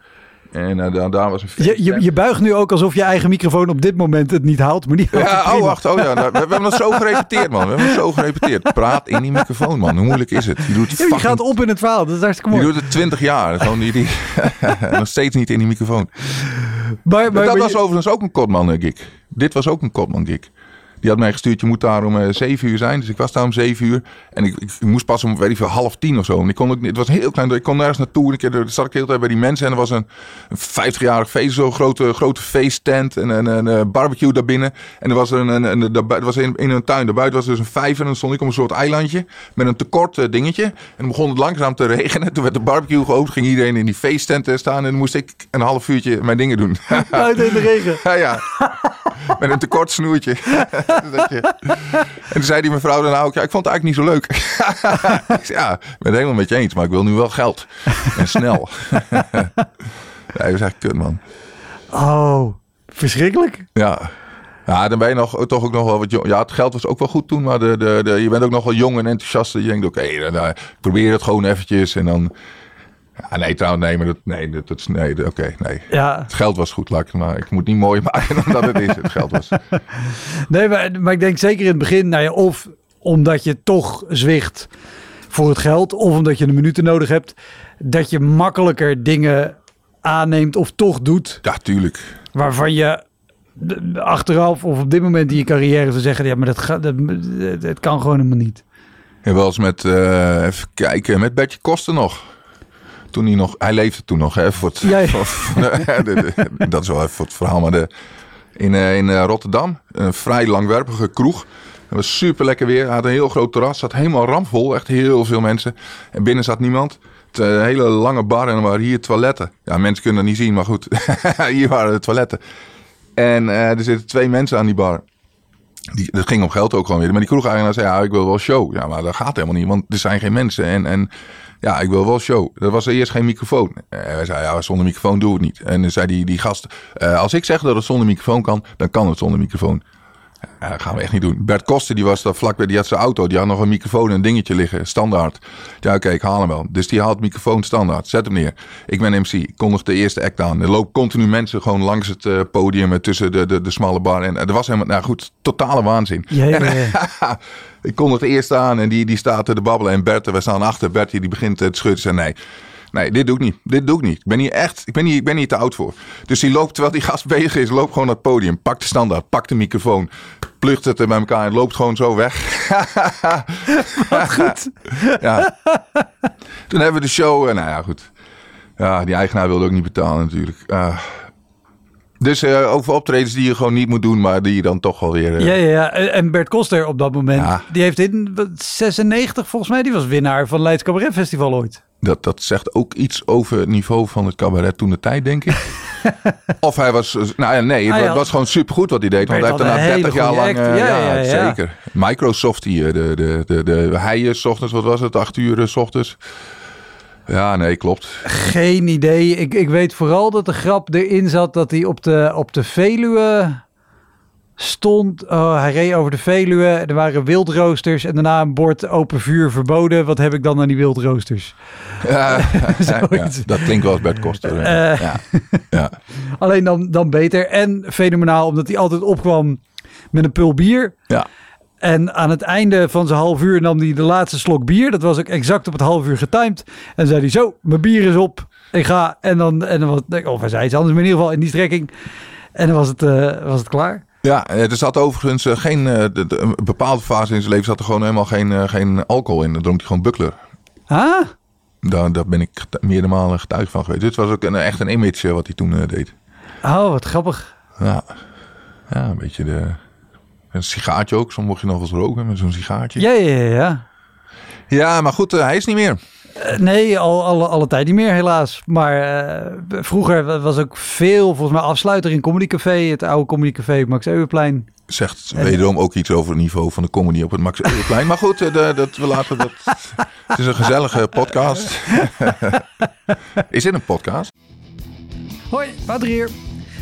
En eh, daar, daar was een je, je, je buigt nu ook alsof je eigen microfoon op dit moment het niet haalt. Maar het Ja, oh wacht, oh ja, nou, we, we hebben dat zo gerepeteerd man. We hebben dat zo gerepeteerd. Praat in die microfoon man, hoe moeilijk is het? Je doet het je gaat op in het verhaal, dat is hartstikke Je mooi. doet het 20 jaar. Gewoon die, die, nog steeds niet in die microfoon. Maar, maar, dat maar was je- overigens ook een Kotman eh, gig. Dit was ook een Kotman gig. Die had mij gestuurd, je moet daar om eh 7 uur zijn. Dus ik was daar om 7 uur. En ik, ik, moest pas om, weet ik veel, half tien of zo. En ik kon het was heel klein. Ik kon nergens naartoe. En ik er zat ik de hele tijd bij die mensen. En er was een, een 50-jarig feest, zo'n grote, grote feesttent. En een, een, een barbecue daarbinnen. En er was, een, een, een, daar- was in, in een tuin. Daarbuiten was dus een vijver. En dan stond ik op een soort eilandje. Met een tekort eh, dingetje. En dan begon het langzaam te regenen. Toen werd de barbecue geopend. Ging iedereen in die feesttent eh, staan. En dan moest ik een half uurtje mijn dingen doen. buiten in de regen. Ja, ja. Met een tekort snoertje. Dat je- En toen zei die mevrouw dan ook, ja, ik vond het eigenlijk niet zo leuk. ik zei, ja, ik ben het helemaal met je eens, maar ik wil nu wel geld. En snel. ja, dat was echt kut, man. Oh, verschrikkelijk. Ja. Ja, dan ben je nog, toch ook nog wel wat jong. Ja, het geld was ook wel goed toen, maar de, de, de, je bent ook nog wel jong en enthousiast. Je denkt, oké, dan, probeer het gewoon eventjes. En dan... Ja, nee, trouwens, nee, maar dat, nee, dat, dat nee, oké, nee. Ja, Het geld was goed, laat ik het maar. Ik moet het niet mooier maken dan dat het is. Het geld was. nee, maar, maar ik denk zeker in het begin, nou ja, of omdat je toch zwicht voor het geld, of omdat je de minuten nodig hebt, dat je makkelijker dingen aanneemt of toch doet, Ja, tuurlijk. waarvan je achteraf of op dit moment in je carrière zou zeggen, ja, maar dat, gaat, dat, dat kan gewoon helemaal niet. En wel eens met, eh, even kijken, met Bertje Koster nog. Toen hij nog, hij leefde toen nog, hè, voor het, Ja, ja. voor- voor- de- de- dat is wel even voor het verhaal, maar de, in, eh, in eh, Rotterdam, een vrij langwerpige kroeg. Het was super lekker weer, hij had een heel groot terras, zat helemaal ramvol, echt heel veel mensen. En binnen zat niemand. Het, eh, hele lange bar en er waren hier toiletten. Ja, mensen kunnen dat niet zien, maar goed, hier waren de toiletten. En er zitten twee mensen aan die bar. Die, dat ging om geld ook gewoon weer. Maar die kroeg-eigenaar zei, ja, ik wil wel show. Ja, maar dat gaat helemaal niet, want er zijn geen mensen. En, en ja, ik wil wel show. Er was eerst geen microfoon. Eh, wij zeiden, ja, zonder microfoon doe het niet. En dan zei die, die gast, eh, als ik zeg dat het zonder microfoon kan, dan kan het zonder microfoon. Ja, dat gaan we echt niet doen. Bert Koster, die was daar vlakbij, die had zijn auto. Die had nog een microfoon en een dingetje liggen, standaard. Ja, oké, ik haal hem wel. Dus die haalt microfoon standaard. Zet hem neer. Ik ben MC. Ik kondig de eerste act aan. Er loopt continu mensen gewoon langs het eh, podium eh, tussen de, de, de smalle bar. En er was helemaal, nou goed, totale waanzin. Ja, ja, ja. ik kondig de eerste aan en die, die staat te babbelen. En Bert, we staan achter. Bert die begint te schudden. Zei, nee, nee, dit doe ik niet. Dit doe ik niet. Ik ben hier echt, ik ben hier, ik ben hier te oud voor. Dus die loopt, terwijl die gast bezig is, loopt gewoon naar het podium. Pakt de standaard, pakt de microfoon. Plucht het er bij elkaar en loopt gewoon zo weg. Wat goed. Ja. Toen hebben we de show. En nou ja, goed. Ja, die eigenaar wilde ook niet betalen natuurlijk. Ah. Dus eh over optredens die je gewoon niet moet doen, maar die je dan toch wel weer... eh, Ja, ja, ja. En Bert Koster op dat moment, Ja. die heeft in wat, 96 volgens mij, die was winnaar van Leids Cabaret Festival ooit. Dat, dat zegt ook iets over het niveau van het cabaret toen de tijd, denk ik. of hij was... Nou ja, nee, het Ah, ja. was gewoon supergoed wat hij deed. Want hij heeft daarna een 30 hele jaar lang... eh, Ja, ja, zeker. Microsoft hier, de, de, de, de ochtends, wat was het? 8 uur, eh, 's ochtends. Ja, nee, klopt. Geen idee. Ik, ik weet vooral dat de grap erin zat dat hij op de, op de Veluwe stond. Oh, hij reed over de Veluwe. Er waren wildroosters en daarna een bord open vuur verboden. Wat heb ik dan aan die wildroosters? Ja, dat klinkt wel als Bert Koster. eh. Ja. ja. Alleen dan, dan beter. En fenomenaal, omdat hij altijd opkwam met een pul bier. ja. En aan het einde van zijn half uur nam hij de laatste slok bier. Dat was ook exact op het half uur getimed. En zei hij zo, mijn bier is op. Ik ga. En dan, en dan was het, of hij zei iets anders, maar in ieder geval in die strekking. En dan was het, eh, was het klaar. Ja, eh, er zat overigens eh, geen, een bepaalde fase in zijn leven zat er gewoon helemaal geen, geen alcohol in. Dan dronk hij gewoon buckler. Ah, Daar, daar ben ik meerdere malen getuige van geweest. Dit was ook een, echt een image wat hij toen deed. oh, wat grappig. Ja. ja, een beetje de... Een sigaartje ook. Soms mocht je nog eens roken met zo'n sigaartje. Ja, ja, ja. ja. Ja, maar goed, eh, hij is niet meer. Eh, Nee, al alle, alle tijd niet meer helaas. Maar eh, vroeger was ook veel, volgens mij, afsluiter in Comedy Café. Het oude Comedy Café op Max Euwerplein. Zegt wederom ook iets over het niveau van de comedy op het Max Euwerplein. Maar goed, de- dat, we laten dat... Het is een gezellige podcast. is dit een podcast? Hoi, Wouter hier.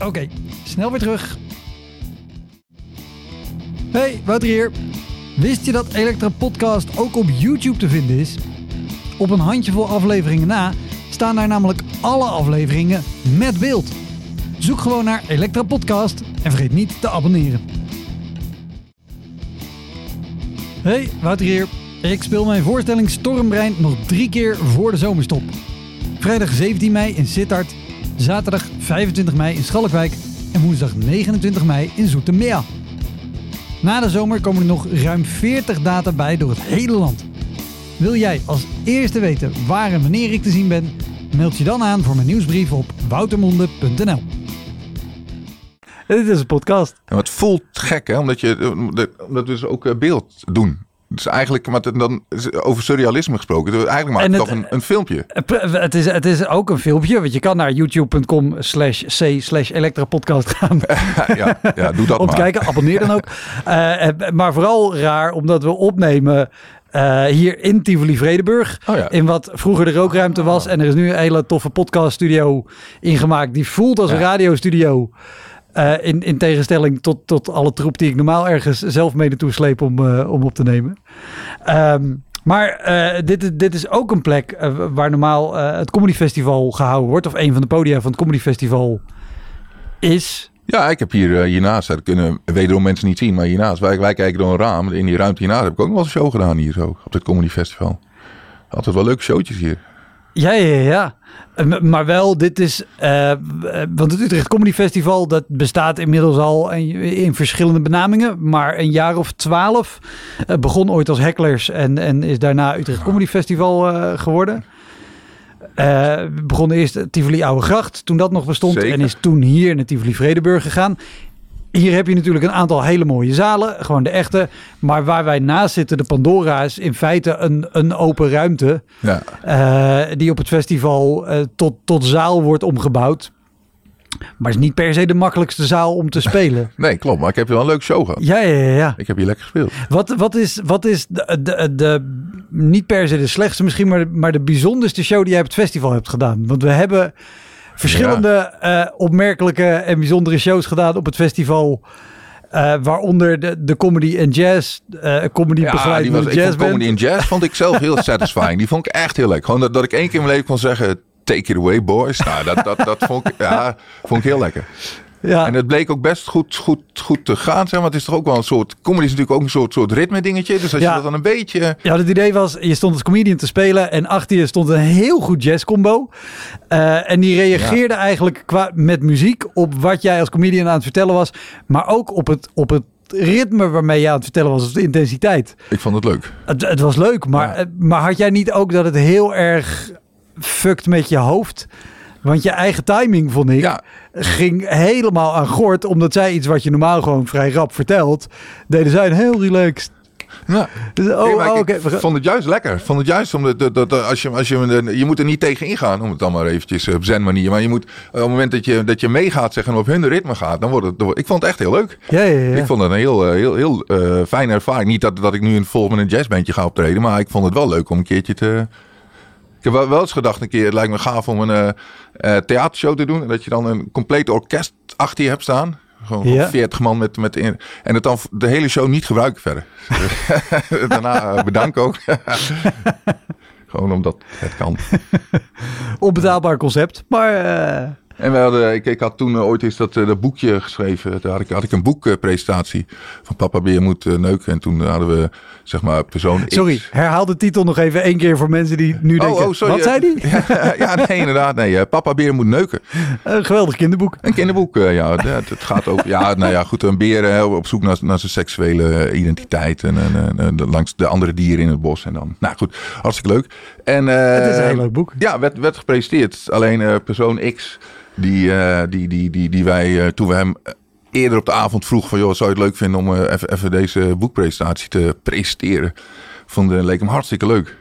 Oké, snel weer terug. Hey, Wouter hier. Wist je dat Elektra Podcast ook op YouTube te vinden is? Op een handjevol afleveringen na staan daar namelijk alle afleveringen met beeld. Zoek gewoon naar Elektra Podcast en vergeet niet te abonneren. Hey, Wouter hier. Ik speel mijn voorstelling Stormbrein nog drie keer voor de zomerstop. Vrijdag 17 mei in Sittard, zaterdag 25 mei in Schalkwijk en woensdag 29 mei in Zoetermeer. Na de zomer komen er nog ruim 40 data bij door het hele land. Wil jij als eerste weten waar en wanneer ik te zien ben? Meld je dan aan voor mijn nieuwsbrief op woutermonde.nl. Dit is een podcast. Het voelt gek, hè? Omdat, je, eh, omdat we dus ook eh, beeld doen. Dus eigenlijk, maar dan over surrealisme gesproken. Eigenlijk maak En je het- toch een, een filmpje. Het is, het is ook een filmpje, want je kan naar youtube.com slash c slash elektrapodcast gaan ja, ja, doe dat om te maar. kijken. Abonneer dan ook. Eh, eh, maar vooral raar, omdat we opnemen eh, hier in Tivoli Vredenburg. Oh ja. In wat vroeger de rookruimte was. En er is nu een hele toffe podcaststudio ingemaakt. Die voelt als een radiostudio. Eh, in, in tegenstelling tot, tot alle troep die ik normaal ergens zelf mee naartoe sleep om, eh, om op te nemen. Ehm, maar eh, dit, is- dit is ook een plek waar normaal het Comedy Festival gehouden wordt. Of een van de podia van het Comedy Festival is. Ja, ik heb hier hiernaast, dat kunnen wederom mensen niet zien, maar hiernaast, wij, kijken door een raam. In die ruimte hiernaast heb ik ook nog wel een show gedaan hier zo, op dit Comedy Festival. Altijd wel leuke showtjes hier. Ja, ja, ja. Maar wel, dit is. eh, want het Utrecht Comedy Festival, dat bestaat inmiddels al in, in verschillende benamingen. Maar een jaar of twaalf. eh, begon ooit als Hecklers en, en is daarna Utrecht Comedy Festival eh, geworden. Begon eerst Tivoli Oude Gracht, toen dat nog bestond. Zeker. En is toen hier naar Tivoli Vredenburg gegaan. Hier heb je natuurlijk een aantal hele mooie zalen, gewoon de echte. Maar waar wij naast zitten, de Pandora, is in feite een, een open ruimte. Ja, Eh, die op het festival eh, tot, tot zaal wordt omgebouwd. Maar is niet per se de makkelijkste zaal om te spelen. nee, klopt, maar ik heb wel een leuke show gehad. ja, ja, ja. ja. Ik heb hier lekker gespeeld. Wat, wat is, wat is de, de, de, niet per se de slechtste misschien, maar, maar de bijzonderste show die jij op het festival hebt gedaan? Want we hebben verschillende eh, opmerkelijke en bijzondere shows gedaan op het festival. eh, waaronder de, de comedy en jazz, eh comedy Ja, begeleid door ik vond comedy en jazz vond ik zelf heel satisfying. Die vond ik echt heel leuk. Gewoon dat, dat ik één keer in mijn leven kon zeggen, take it away boys. Nou, dat, dat, dat vond, ik, ja, vond ik heel lekker. Ja. En het bleek ook best goed, goed, goed te gaan. Zeg maar. Het is toch ook wel een soort. Comedy is natuurlijk ook een soort, soort ritme dingetje. Dus als Ja. je dat dan een beetje. Ja, het idee was, je stond als comedian te spelen en achter je stond een heel goed jazzcombo. Eh en die reageerde eigenlijk qua, met muziek op wat jij als comedian aan het vertellen was. Maar ook op het, op het ritme waarmee je aan het vertellen was, of de intensiteit. Ik vond het leuk. Het, het was leuk, maar, Ja. eh, maar had jij niet ook dat het heel erg fucked met je hoofd? Want je eigen timing, vond ik, Ja. ging helemaal aan gort. Omdat zij iets wat je normaal gewoon vrij rap vertelt, deden zij een heel relaxed. Ja. Dus, oh, Nee, oh, vond het juist lekker. Vond het juist omdat dat, als je, als je, je moet er niet tegen ingaan, om het dan maar eventjes op zen manier. Maar je moet, op het moment dat je, dat je meegaat zeggen en op hun ritme gaat, dan wordt het, ik vond het echt heel leuk. Ja, ja, ja. Ik vond het een heel, eh, heel, heel eh, fijne ervaring. Niet dat, dat ik nu in volg met een jazzbandje ga optreden, maar ik vond het wel leuk om een keertje te... Ik heb wel, eens gedacht een keer, het lijkt me gaaf om een eh, eh, theatershow te doen. En dat je dan een compleet orkest achter je hebt staan. Gewoon, Ja. 40 man met, met in, en het dan de hele show niet gebruiken verder. Daarna eh, bedankt ook. Gewoon omdat het kan. Onbetaalbaar concept, maar... En we hadden, ik, ik had toen eh, ooit eens dat, eh, dat boekje geschreven. Daar had ik, had ik een boekpresentatie van Papa Beer moet eh, neuken. En toen hadden we, zeg maar, persoon X. sorry, herhaal de titel nog even één keer voor mensen die nu denken... Oh, oh, sorry. Wat zei die? Ja, ja, nee, inderdaad. Nee, Papa Beer moet neuken. Een geweldig kinderboek. Een kinderboek, ja. Het, het gaat over... Ja, nou ja, goed. Een beer op zoek naar, naar zijn seksuele identiteit. En, en, en, en langs de andere dieren in het bos. En dan... Nou goed, hartstikke leuk. En, eh, Het is een heel leuk boek. Ja, werd, werd gepresenteerd. Alleen eh, persoon X, die, eh, die, die, die, die wij, toen we hem eerder op de avond vroegen van... joh, zou je het leuk vinden om even, even deze boekpresentatie te presenteren? Vond, leek hem hartstikke leuk.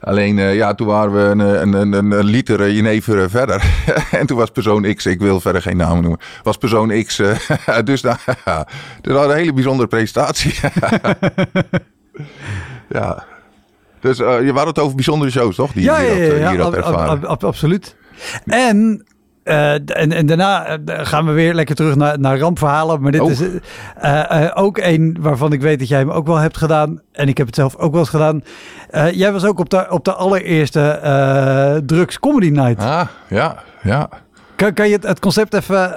Alleen, ja, toen waren we een, een, een, een, liter jenever verder. en toen was persoon X, ik wil verder geen namen noemen, was persoon X. eh, dus daar, dus hadden een hele bijzondere presentatie. ja. Dus eh, je had het over bijzondere shows, toch? Die, ja, die ja, dat, ja, eh, ja, hier had ab- ervaren. ab- ab- absoluut. En, eh, en, en daarna gaan we weer lekker terug naar, naar rampverhalen. Maar dit Oh. is ook een waarvan ik weet dat jij hem ook wel hebt gedaan. En ik heb het zelf ook wel eens gedaan. Jij was ook op de, op de allereerste Drugs Comedy Night. Ah, ja, ja. Kan, kan je het, het concept even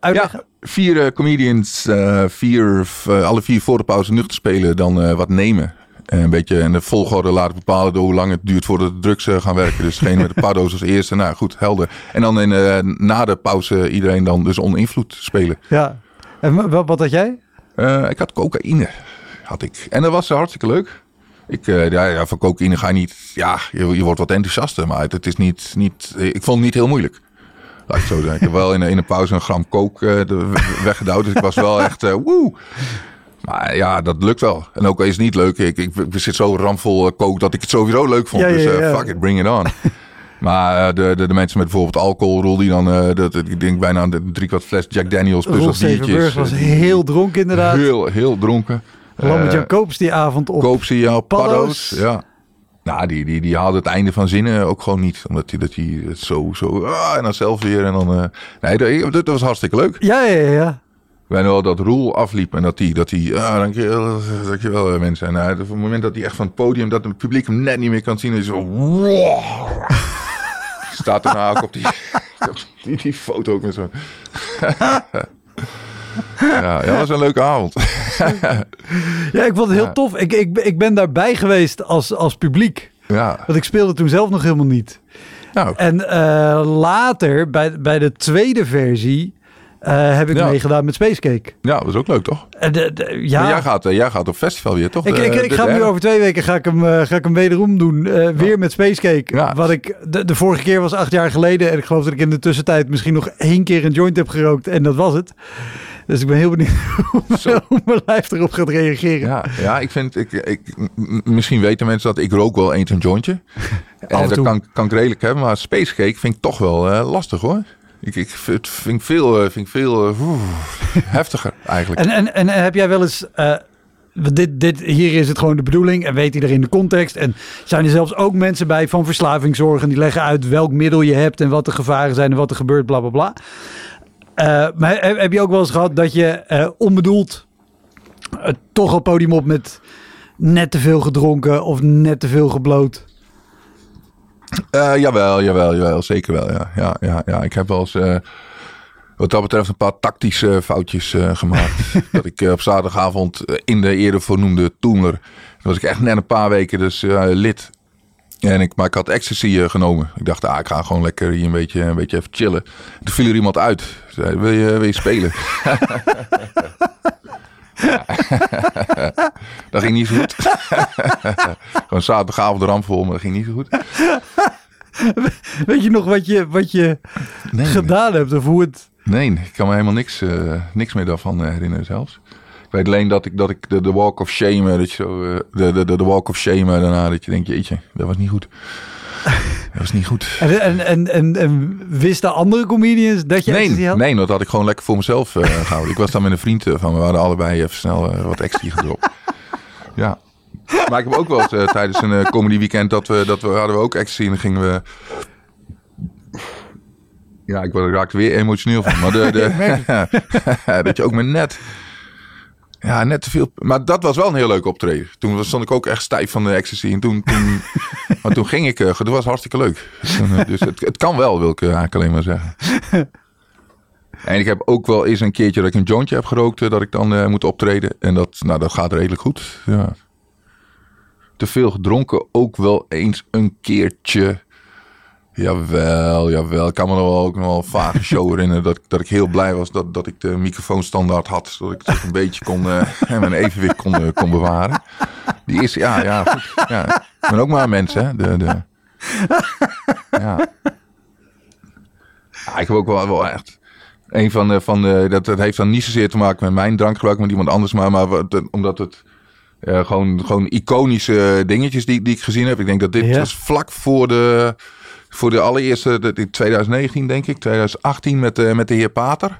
uitleggen? Ja, vier comedians, vier, alle vier voor de pauze nuchter spelen, dan wat nemen. En een beetje in de volgorde laten bepalen door hoe lang het duurt voordat de drugs eh, gaan werken. Dus degene met de paddo's als eerste, nou goed, helder. En dan in, eh, na de pauze iedereen dan dus oninvloed spelen. Ja. En wat, wat had jij? Eh, ik had cocaïne, had ik. En dat was eh, hartstikke leuk. Ik, eh, ja, ja, van cocaïne ga je niet... Ja, je, je wordt wat enthousiaster, maar het, het is niet, niet... Ik vond het niet heel moeilijk. Laat ik zo zeggen. Ik heb wel in, een- in een pauze een gram coke eh, we- weggedouwd. Dus ik was wel echt... eh woe! Maar ja, dat lukt wel. En ook al is het niet leuk. Ik, ik, ik zit zo ramvol eh, coke dat ik het sowieso leuk vond. Ja, ja, dus eh, ja. fuck it, bring it on. Maar eh, de, de, de mensen met bijvoorbeeld alcoholrol die dan... eh, dat, ik denk bijna een drie kwart fles Jack Daniels plus Rolf wat biertjes. Was eh, heel dronken inderdaad. Heel, heel dronken. Lambert-Jan Eh, Koops die avond op. Koopsignaal, Paddo's. paddo's. Ja. Nou, die, die, die haalde het einde van zinnen ook gewoon niet. Omdat hij dat hij het zo, zo, ah, en dan zelf weer. En dan, eh, nee, dat, dat was hartstikke leuk. Ja, ja, ja, nog wel dat Roel afliep en dat hij, dat hij, ah, dankjewel, dankjewel eh, mensen. En hij, op het moment dat hij echt van het podium, dat het publiek hem net niet meer kan zien, is zo, wow. Staat daarna ook op die, op die, die foto ook met zo. ja, ja, dat was een leuke avond. Ja, ik vond het heel Ja. tof. Ik, ik, ik ben daarbij geweest als, als publiek. ja, Want ik speelde toen zelf nog helemaal niet. nou, En eh, later, bij, bij de tweede versie, eh, heb ik Ja. meegedaan met Spacecake. ja, dat was ook leuk toch? En de, de- ja, Maar jij gaat, eh, jij gaat op festival weer, toch? ik, ik, ga hem nu over twee weken ga ik hem, eh, ga ik hem wederom doen. eh, Weer met Spacecake. Ja. Wat ik de, de vorige keer was acht jaar geleden. En ik geloof dat ik in de tussentijd misschien nog één keer een joint heb gerookt. En dat was het. Dus ik ben heel benieuwd hoe, Zo. hoe mijn lijf erop gaat reageren. Ja, ja, ik vind, ik, misschien weten mensen dat ik rook wel eens een jointje. En en dat kan, kan ik redelijk hebben, maar spacecake vind ik toch wel eh, lastig hoor. Ik, ik vind, vind veel, eh, vind veel eh, heftiger eigenlijk. En, en, en heb jij wel eens. eh, dit, dit, hier is het gewoon de bedoeling en weet iedereen de context. En zijn er zelfs ook mensen bij van verslavingszorgen die leggen uit welk middel je hebt en wat de gevaren zijn en wat er gebeurt, bla bla bla. Eh, maar heb, je ook wel eens gehad dat je eh, onbedoeld eh, toch op podium op met net te veel gedronken of net te veel gebloot? Eh, jawel, jawel, jawel, zeker wel. Ja, ja, ja, ja. Ik heb wel eens eh, wat dat betreft een paar tactische foutjes eh, gemaakt. dat ik op zaterdagavond in de eerder voornoemde Toemler, was ik echt net een paar weken dus lid. En ik, maar ik had ecstasy genomen. Ik dacht, ah, ik ga gewoon lekker hier een beetje, een beetje even chillen. Toen viel er iemand uit. Zei, wil je, wil je spelen? dat ging niet zo goed. gewoon zaterdagavond ramvol, maar dat ging niet zo goed. Weet je nog wat je, wat je Nee, gedaan hebt of hoe het... Nee, ik kan me helemaal niks, eh, niks meer daarvan eh, herinneren zelfs. Ik weet alleen dat ik, dat ik de, de walk of shame, dat je zo, eh, de, de, de, walk of shame daarna, dat je denkt, jeetje, dat was niet goed. Dat was niet goed. En, en, en, en, en wisten andere comedians dat je Nee, had? nee, dat had ik gewoon lekker voor mezelf eh, gehouden. Ik was dan met een vriend eh, van, we hadden allebei even snel eh, wat ecstasy gedropt. Ja. Maar ik heb ook wel eens tijdens een comedy weekend dat we, dat we hadden we ook ecstasy en dan gingen we Ja, ik word- raak er weer emotioneel van. Maar de, de, dat je ook maar net... Ja, net te veel. Maar dat was wel een heel leuk optreden. Toen stond ik ook echt stijf van de ecstasy. En toen, toen, maar toen ging ik... eh, Dat was hartstikke leuk. Toen, eh, Dus het, het kan wel, wil ik eh, eigenlijk alleen maar zeggen. En ik heb ook wel eens een keertje dat ik een jointje heb gerookt. Dat ik dan moet optreden. En dat, nou, dat gaat redelijk goed. Ja. Te veel gedronken ook wel eens een keertje. Jawel, jawel. Ik kan me nog wel ook nog wel een vage show herinneren dat, ik- dat ik heel blij was dat, dat ik de microfoon standaard had. Zodat ik toch een beetje kon, eh, mijn evenwicht kon, eh, kon bewaren. Die is, ja, ja, goed. Ja. Ik ben ook maar een mens, hè. De, de, ja. ja. Ik heb ook wel, wel echt... Een van de, van de, dat, dat heeft dan niet zozeer te maken met mijn drankgebruik, met iemand anders, maar, maar wat- omdat het eh, gewoon, gewoon iconische dingetjes die, die ik gezien heb. Ik denk dat dit Ja. was vlak voor de, voor de allereerste, in 2019 denk ik, 2018 met, de met de heer Pater.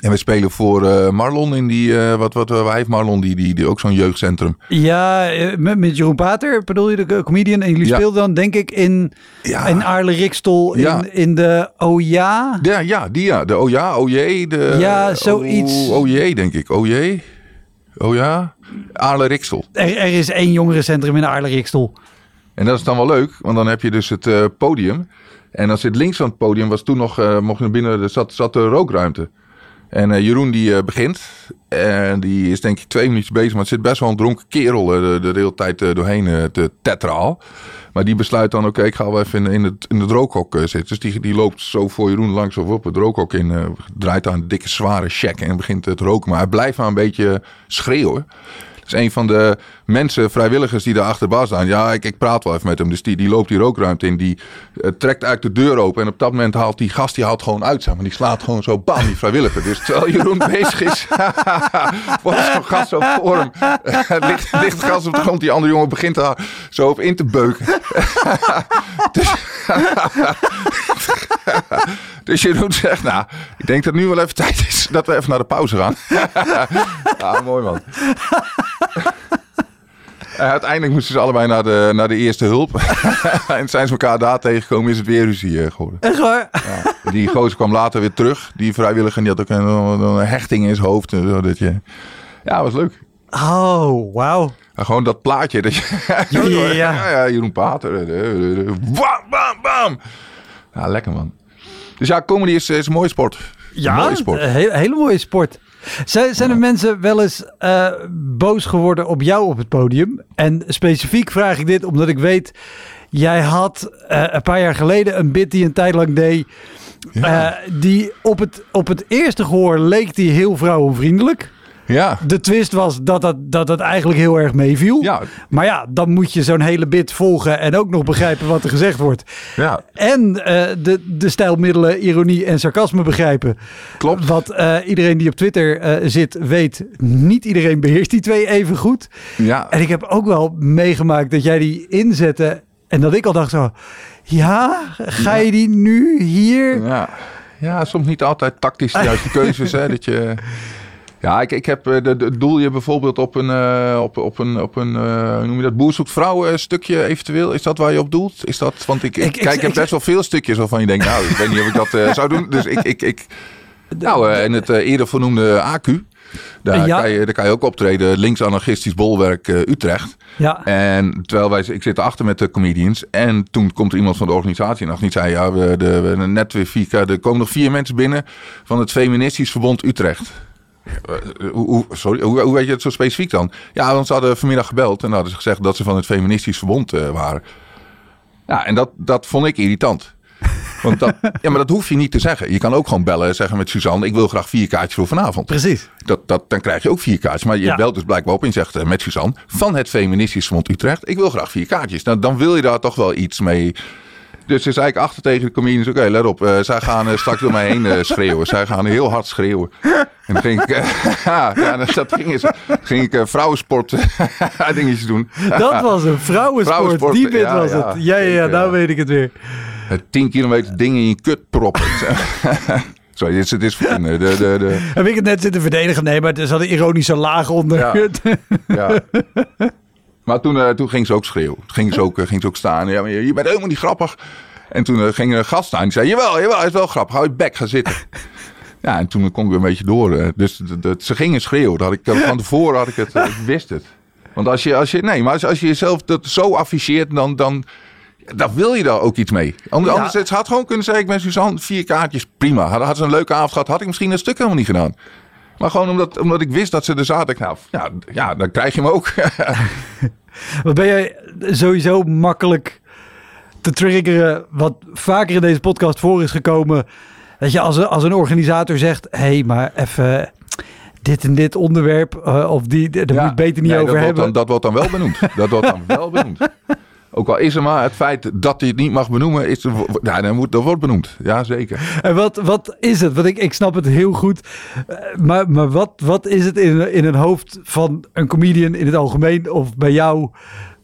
En we spelen voor eh, Marlon in die, eh, wat, wat, waar heeft Marlon die, die, die ook zo'n jeugdcentrum. Ja, met, met Jeroen Pater bedoel je de comedian. En jullie Ja. speelden dan denk ik in, Ja. in Aarle Rikstel in, Ja. in de Oh ja. Ja, ja, die ja. De oh ja, oh jee. De, Ja, zoiets. Oh, oh jee, denk ik. Oh jee. Oh ja. Aarle Riksel. Er, er is één jongerencentrum in Aarle Rikstel. En dat is dan wel leuk, want dan heb je dus het eh, podium. En dan zit links van het podium, was toen nog, eh, mocht naar binnen, zat, zat de rookruimte. En eh, Jeroen die begint. En die is denk ik twee minuutjes bezig, maar het zit best wel een dronken kerel de, de, hele tijd doorheen te tetraal. Maar die besluit dan, oké, ik ga wel even in, in, het, in het rookhok zitten. Dus die, die loopt zo voor Jeroen langs of op het rookhok in. draait aan een dikke zware check en begint te roken. Maar hij blijft maar een beetje schreeuwen. Dat is een van de mensen, vrijwilligers die daar achterbaan staan. Ja, ik, ik praat wel even met hem. Dus die, die loopt die rookruimte in. Die eh, trekt uit de deur open. En op dat moment haalt die gast die haalt gewoon uit. Zeg maar. Die slaat gewoon zo bam, die vrijwilliger. Dus terwijl Jeroen bezig is, wordt zo'n gast zo voor hem. Het ligt, ligt gas op de grond. Die andere jongen begint daar zo op in te beuken. dus, dus Jeroen zegt, nou, ik denk dat nu wel even tijd is dat we even naar de pauze gaan. ja, mooi man. En uiteindelijk moesten ze allebei naar de, naar de eerste hulp. en zijn ze elkaar daar tegengekomen, is het weer ruzie eh, geworden. Echt waar? Ja. Die gozer kwam later weer terug. Die vrijwilliger die had ook een, een hechting in zijn hoofd. En zo, dat je... Ja, was leuk. Oh, wauw. Ja, gewoon dat plaatje. Dat je... Ja. ja, ja, Jeroen Pater. eh, eh, eh, Bam, bam, bam. Ja, lekker man. Dus ja, comedy is, is een mooie sport. Een Ja, mooie sport. een hele, hele mooie sport. Zijn, zijn er mensen wel eens eh, boos geworden op jou op het podium? En specifiek vraag ik dit omdat ik weet... Jij had eh, een paar jaar geleden een bit die een tijd lang deed... Ja. eh, die op het, op het eerste gehoor leek die heel vrouwenvriendelijk. Ja. De twist was dat dat, dat, dat eigenlijk heel erg meeviel. Ja. Maar ja, dan moet je zo'n hele bit volgen en ook nog begrijpen wat er gezegd wordt. Ja, En eh, de, de stijlmiddelen, ironie en sarcasme begrijpen. klopt. Wat eh, iedereen die op Twitter eh, zit weet, niet iedereen beheerst die twee even goed. Ja, En ik heb ook wel meegemaakt dat jij die inzette en dat ik al dacht zo, ja, ga je die nu hier? Ja, ja soms niet altijd tactisch de juiste keuzes. Hè, dat je... Ja, ik, ik heb eh, de, de, doel je bijvoorbeeld op een, eh, op, op een, op een eh, hoe noem je dat, boer zoekt vrouw stukje eventueel. Is dat waar je op doelt? Is dat, want ik, ik, kijk, ik heb best wel veel stukjes waarvan je denkt, nou, ik weet niet of ik dat zou doen. Dus ik, ik, ik nou, in het eerder vernoemde AQ, daar, Ja. kan je, daar kan je ook optreden. Links anarchistisch bolwerk Utrecht. Ja, En terwijl wij, ik zit erachter met de comedians. En toen komt er iemand van de organisatie en niet zei: Ja, we, de, we net weer vier, er komen nog vier mensen binnen van het Feministisch Verbond Utrecht. Eh, hoe, hoe- sorry, hoe, hoe weet je het zo specifiek dan? Ja, want ze hadden vanmiddag gebeld en hadden ze gezegd dat ze van het Feministisch Verbond eh, waren. Ja, en dat, dat vond ik irritant. Want dat, ja, maar dat hoef je niet te zeggen. Je kan ook gewoon bellen en zeggen met Suzanne: Ik wil graag vier kaartjes voor vanavond. precies. Dat, dat, dan krijg je ook vier kaartjes. Maar je Ja. belt dus blijkbaar op en zegt eh, met Suzanne van het Feministisch Verbond Utrecht. Ik wil graag vier kaartjes. Nou, dan wil je daar toch wel iets mee. Dus ze zei ik achter tegen de comedians. Oké, let op. eh, zij gaan eh, straks door mij heen eh, schreeuwen. Zij gaan heel hard schreeuwen. En dan ging ik, ja, dat ging, eens- ging ik vrouwensport dingetjes doen. Dat was een vrouwensport. Vrouwensport, Die bit ja, was ja. het. Ja, ja, ja, nou weet ik het weer. Eh, 10 kilometer dingen in je kut proppen. Sorry, dit is, dit is. De, de, de, Heb ik het net zitten verdedigen? Nee, maar er zat een ironische laag onder. Ja. Ja. Maar toen, eh, toen ging ze ook schreeuwen. Toen ging ze ook, eh, ging ze ook staan. Ja, maar je, je bent helemaal niet grappig. En toen eh, ging er een gast staan. Die zei, jawel, jawel, het is wel grappig. Hou je bek, ga zitten. Ja, en toen kon ik weer een beetje door. Dus ze gingen schreeuwen. Dat had ik, van tevoren had ik het, ik wist het. Want als je, als je, nee, maar als, als je jezelf dat zo afficheert, dan, dan, dan wil je daar ook iets mee. Anders, Ja. anders het had gewoon kunnen zeggen, ik ben Suzanne, vier kaartjes, prima. Had, had ze een leuke avond gehad, had ik misschien dat stuk helemaal niet gedaan. Maar gewoon omdat, omdat ik wist dat ze er zaten. Nou, ja, ja, dan krijg je hem ook. Wat ben jij sowieso makkelijk te triggeren, wat vaker in deze podcast voor is gekomen. Dat je als een, als een organisator zegt, hé, hey, maar even dit en dit onderwerp, eh, of die, daar moet beter niet Nee, over dat hebben. Wordt dan, dat wordt dan wel benoemd. Dat wordt dan wel benoemd. Ook al is er maar het feit dat hij het niet mag benoemen, is er, ja, dan moet, dat wordt benoemd. Ja, zeker. En wat, wat is het? Want ik, ik snap het heel goed. Eh, Maar, maar wat, wat is het in, in een hoofd van een comedian in het algemeen of bij jou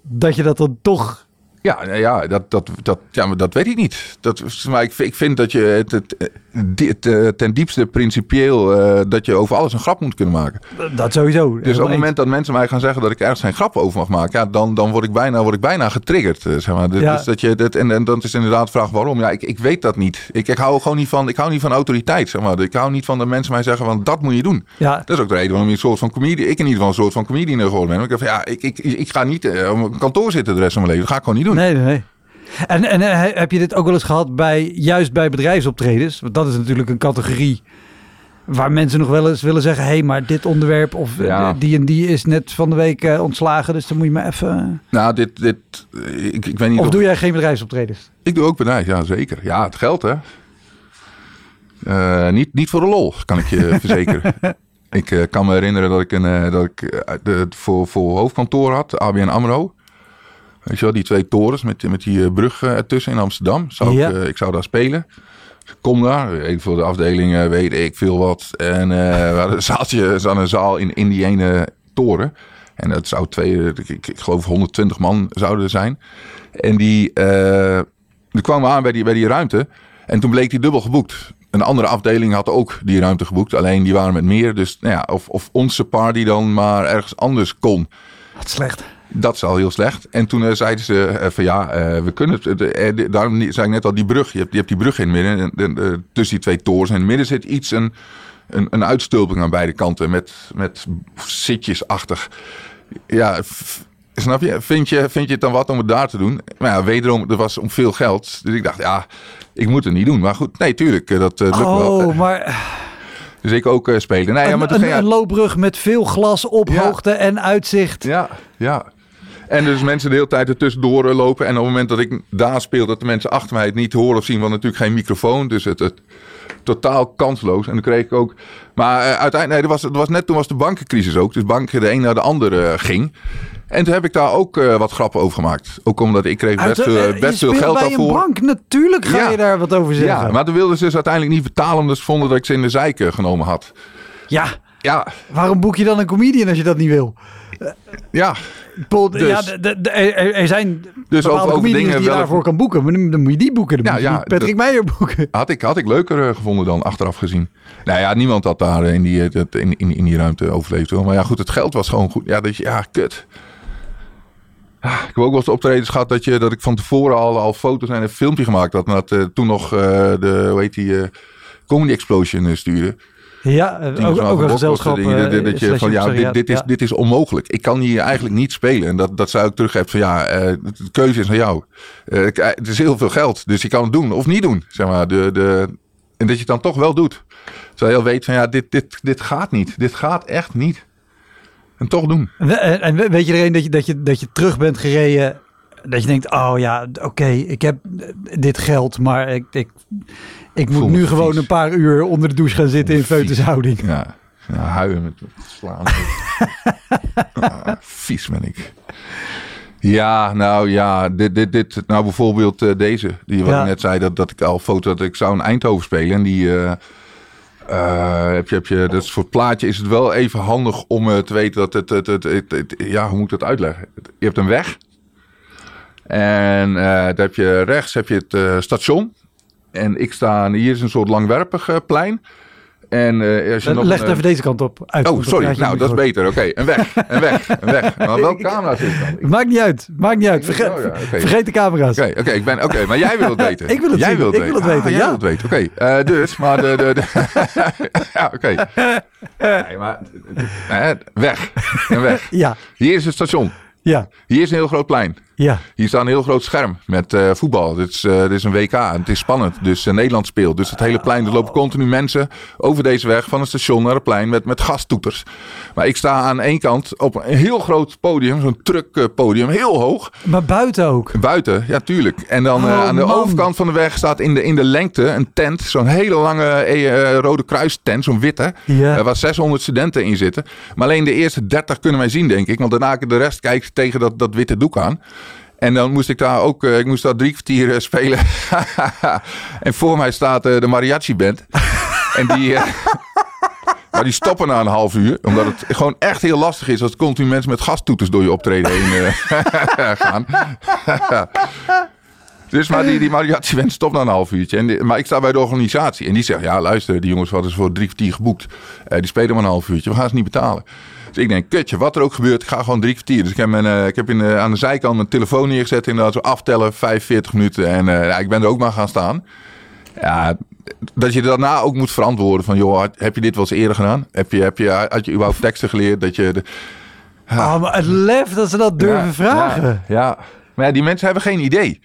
dat je dat dan toch... Ja, nou ja, dat, dat, dat, ja maar dat weet ik niet. Dat, maar ik, vind- ik vind dat je het, het, dit, ten diepste principieel eh, dat je over alles een grap moet kunnen maken. Dat sowieso. Dus op het moment dat mensen mij gaan zeggen dat ik ergens geen grap over mag maken, ja, dan, dan word, ik bijna, word ik bijna getriggerd. eh, Zeg maar. Dus Ja. dat je, dat, en, en dan is inderdaad de vraag waarom. Ja, ik, ik weet dat niet. Ik, ik hou gewoon niet van, ik hou niet van autoriteit. Zeg maar. Ik hou niet van dat mensen mij zeggen van dat moet je doen. Ja, Dat is ook de reden waarom je een soort van comedian, ik in ieder geval een soort van comedian geworden ben. Ik dacht van, ja, ik, ik, ik ga niet eh, op kantoor zitten de rest van mijn leven. Dat ga ik gewoon niet doen. nee, nee. En, en eh, heb je dit ook wel eens gehad bij, juist bij bedrijfsoptredens? Want dat is natuurlijk een categorie waar mensen nog wel eens willen zeggen... hé, hey, maar dit onderwerp of eh, Ja. die en die is net van de week eh, ontslagen... dus dan moet je maar even... Nou, dit, dit, ik, ik weet niet Of of, doe jij geen bedrijfsoptredens? Ik doe ook bedrijf, ja zeker. Ja, het geld hè. Niet, niet voor de lol, kan ik je verzekeren. Ik kan me herinneren dat ik, een, dat ik de, voor, voor hoofdkantoor had, ABN AMRO. Weet je wel, die twee torens met, met die eh, brug eh, ertussen in Amsterdam. Zou Ja. ik, eh, ik zou daar spelen. Kom daar, ik voor de afdeling eh, weet ik veel wat. En eh, we hadden een zaaltje, een zaal in, in die ene toren. En dat zou twee, ik, ik, ik geloof 120 man zouden er zijn. En die, eh die kwamen aan bij die, bij die ruimte. En toen bleek die dubbel geboekt. Een andere afdeling had ook die ruimte geboekt. Alleen die waren met meer. Dus nou ja, of, of onze party dan maar ergens anders kon. Wat slecht. Dat is al heel slecht. En toen eh, zeiden ze eh, van ja, eh, we kunnen het. daarom zei ik net al, die brug. Je hebt, je hebt die brug in het midden. En, en, tussen die twee torens. En in het midden zit iets, een, een, een uitstulping aan beide kanten. Met, met zitjesachtig. Ja, snap je? Vind, je? vind je het dan wat om het daar te doen? Maar ja, wederom, er was om veel geld. Dus ik dacht, ja, ik moet het niet doen. Maar goed, nee, tuurlijk, dat lukt wel. Oh, maar Dus ik ook spelen. Nee, ja, maar een, een, ging een loopbrug met veel glas op Ja. hoogte en uitzicht. Ja, ja. En dus mensen de hele tijd ertussendoor eh, lopen. En op het moment dat ik daar speel, dat de mensen achter mij het niet horen of zien. Want natuurlijk geen microfoon. Dus het, het totaal kansloos. En dan kreeg ik ook. Maar eh, uiteindelijk, nee, er was, was net toen was de bankencrisis ook. Dus banken de een naar de andere eh, ging. En toen heb ik daar ook wat grappen over gemaakt. Ook omdat ik kreeg best Uit best veel geld bij daarvoor. een bank, natuurlijk ga Ja. je daar wat over zeggen. Ja, maar toen wilden ze dus uiteindelijk niet betalen. Omdat ze vonden dat ik ze in de zeiken genomen had. Ja, Ja, waarom boek je dan een comedian als je dat niet wil? Ja. Paul, Dus- ja, de- de- de- er, zijn Dus bepaalde over- dingen die je wel- daarvoor kan boeken. Maar dan, dan moet je die boeken. Dan Ja, moet je ja, Patrick Meijer boeken. Had ik, had ik leuker eh, gevonden dan achteraf gezien. Nou ja, niemand had daar in die, eh, in, in, in die ruimte overleefd. Maar ja, goed, het geld was gewoon goed. Ja, dat je, ja, kut. Ah, ik heb ook wel eens optredens gehad dat, je, dat ik van tevoren al, al foto's en een filmpje gemaakt had. En dat eh, toen nog de, hoe heet die, Comedy Explosion stuurde. Ja, eh, ook, ook een wel gezelschap. dingen, dat- eh, dat, je van ja, dit, dit, is, dit is onmogelijk. Ik kan hier eigenlijk niet spelen. En dat, dat zou ik teruggeven van ja, eh, de keuze is aan jou. Eh, eh, het is heel veel geld, dus je kan het doen of niet doen. Zeg maar. de, de, en dat je het dan toch wel doet. Terwijl je al weet van ja, dit, dit, dit gaat niet. Dit gaat echt niet. En toch doen. En, en we- weet je er een dat je, dat, je, dat je terug bent gereden. Dat je denkt, oh ja, oké, ik heb eh, dit geld, maar ik, ik, ik moet nu gewoon vies. een paar uur onder de douche gaan zitten in feutushouding. Ja, ja huilen met slaan. Ah, vies ben ik. Ja, nou ja, dit, dit, dit nou bijvoorbeeld eh, deze, die wat Ja. ik net zei, dat, dat ik al foto dat ik zou in Eindhoven spelen. En die eh, eh, heb je, heb je, dat is voor het plaatje is het wel even handig om te weten dat het, het, het, het- het- ja, hoe moet ik dat uitleggen? Je hebt een weg. En daar heb je rechts heb je het station. En ik sta, hier is een soort langwerpig eh, plein. En eh, als je nog Leg een, het even deze kant op. Uit, Oh, sorry. Nou, dat is beter. Oké, en weg. En weg. En weg. Maar welke camera zit dan? Maakt niet uit. Maakt niet uit. Vergeet, Oh ja, oké. vergeet de camera's. Oké, oké, ik ben, oké, maar jij wil het weten. Ik wil het jij. Wilt Ik wil het weten, Ah, jij ja. wil het weten. Oké, eh, dus, maar de, de, de ja, oké. Nee, maar eh, weg en weg. Ja, Hier is het station. ja, Hier is een heel groot plein. Ja. Hier staat een heel groot scherm met eh, voetbal. Dit is, eh, dit is een WK en het is spannend. Dus eh, Nederland speelt. Dus het hele plein, er lopen continu mensen over deze weg van het station naar het plein met, met gastoeters. Maar ik sta aan één kant op een heel groot podium, zo'n truckpodium, heel hoog. Maar buiten ook. Buiten, ja tuurlijk. En dan Oh, aan de man. overkant van de weg staat in de, in de lengte een tent. Zo'n hele lange Rode Kruis tent, zo'n witte. Ja. waar 600 studenten in zitten. Maar alleen de eerste 30 kunnen wij zien, denk ik. Want daarna de rest kijkt tegen dat, dat witte doek aan. En dan moest ik daar ook, eh, ik moest daar drie kwartier spelen. en voor mij staat eh, de mariachi band. en die... eh, Maar die stoppen na een half uur. Omdat het gewoon echt heel lastig is als continu mensen met gastoeters door je optreden heen gaan. dus maar die, die mariachi band stopt na een half uurtje. En maar ik sta bij de organisatie. En die zegt, ja luister, die jongens hadden ze voor drie kwartier geboekt. Die spelen maar een half uurtje, we gaan ze niet betalen. Ik denk, kutje, wat er ook gebeurt, ik ga gewoon drie kwartier. Dus ik heb, mijn, eh, ik heb in, de- aan de zijkant mijn telefoon neergezet. Inderdaad, zo aftellen, 45 minuten. En eh, ja, ik ben er ook maar gaan staan. Ja, dat je daarna ook moet verantwoorden van... joh, heb je dit wel eens eerder gedaan? Heb je, heb je, had je überhaupt teksten geleerd? Dat je de, Ah, maar het lef dat ze dat durven Ja, vragen. Ja, ja. maar ja, die mensen hebben geen idee.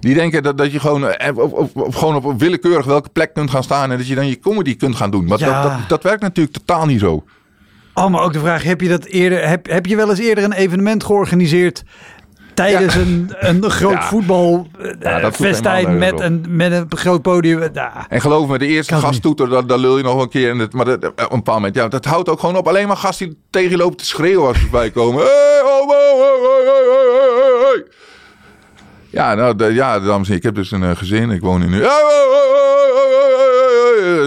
Die denken dat, dat je gewoon, eh, op, op, op- gewoon op willekeurig welke plek kunt gaan staan... en dat je dan je comedy kunt gaan doen. Maar dat, dat, dat werkt natuurlijk totaal niet zo. Oh, maar ook de vraag, heb je dat eerder, heb, heb je wel eens eerder een evenement georganiseerd tijdens een, een groot Ja. voetbal eh, Ja, dat voelt festijn helemaal met een, met een groot podium? Ja. En geloof me, de eerste Kan gasttoeter, dat, dat lul je nog een keer. En het, maar dat, op een bepaald moment, ja, dat houdt ook gewoon op. Alleen maar gasten die tegen je te schreeuwen als ze voorbij komen. Hey, homo. Ja, nou, de, ja, dames en heren, ik heb dus een eh, gezin. Ik woon in nu.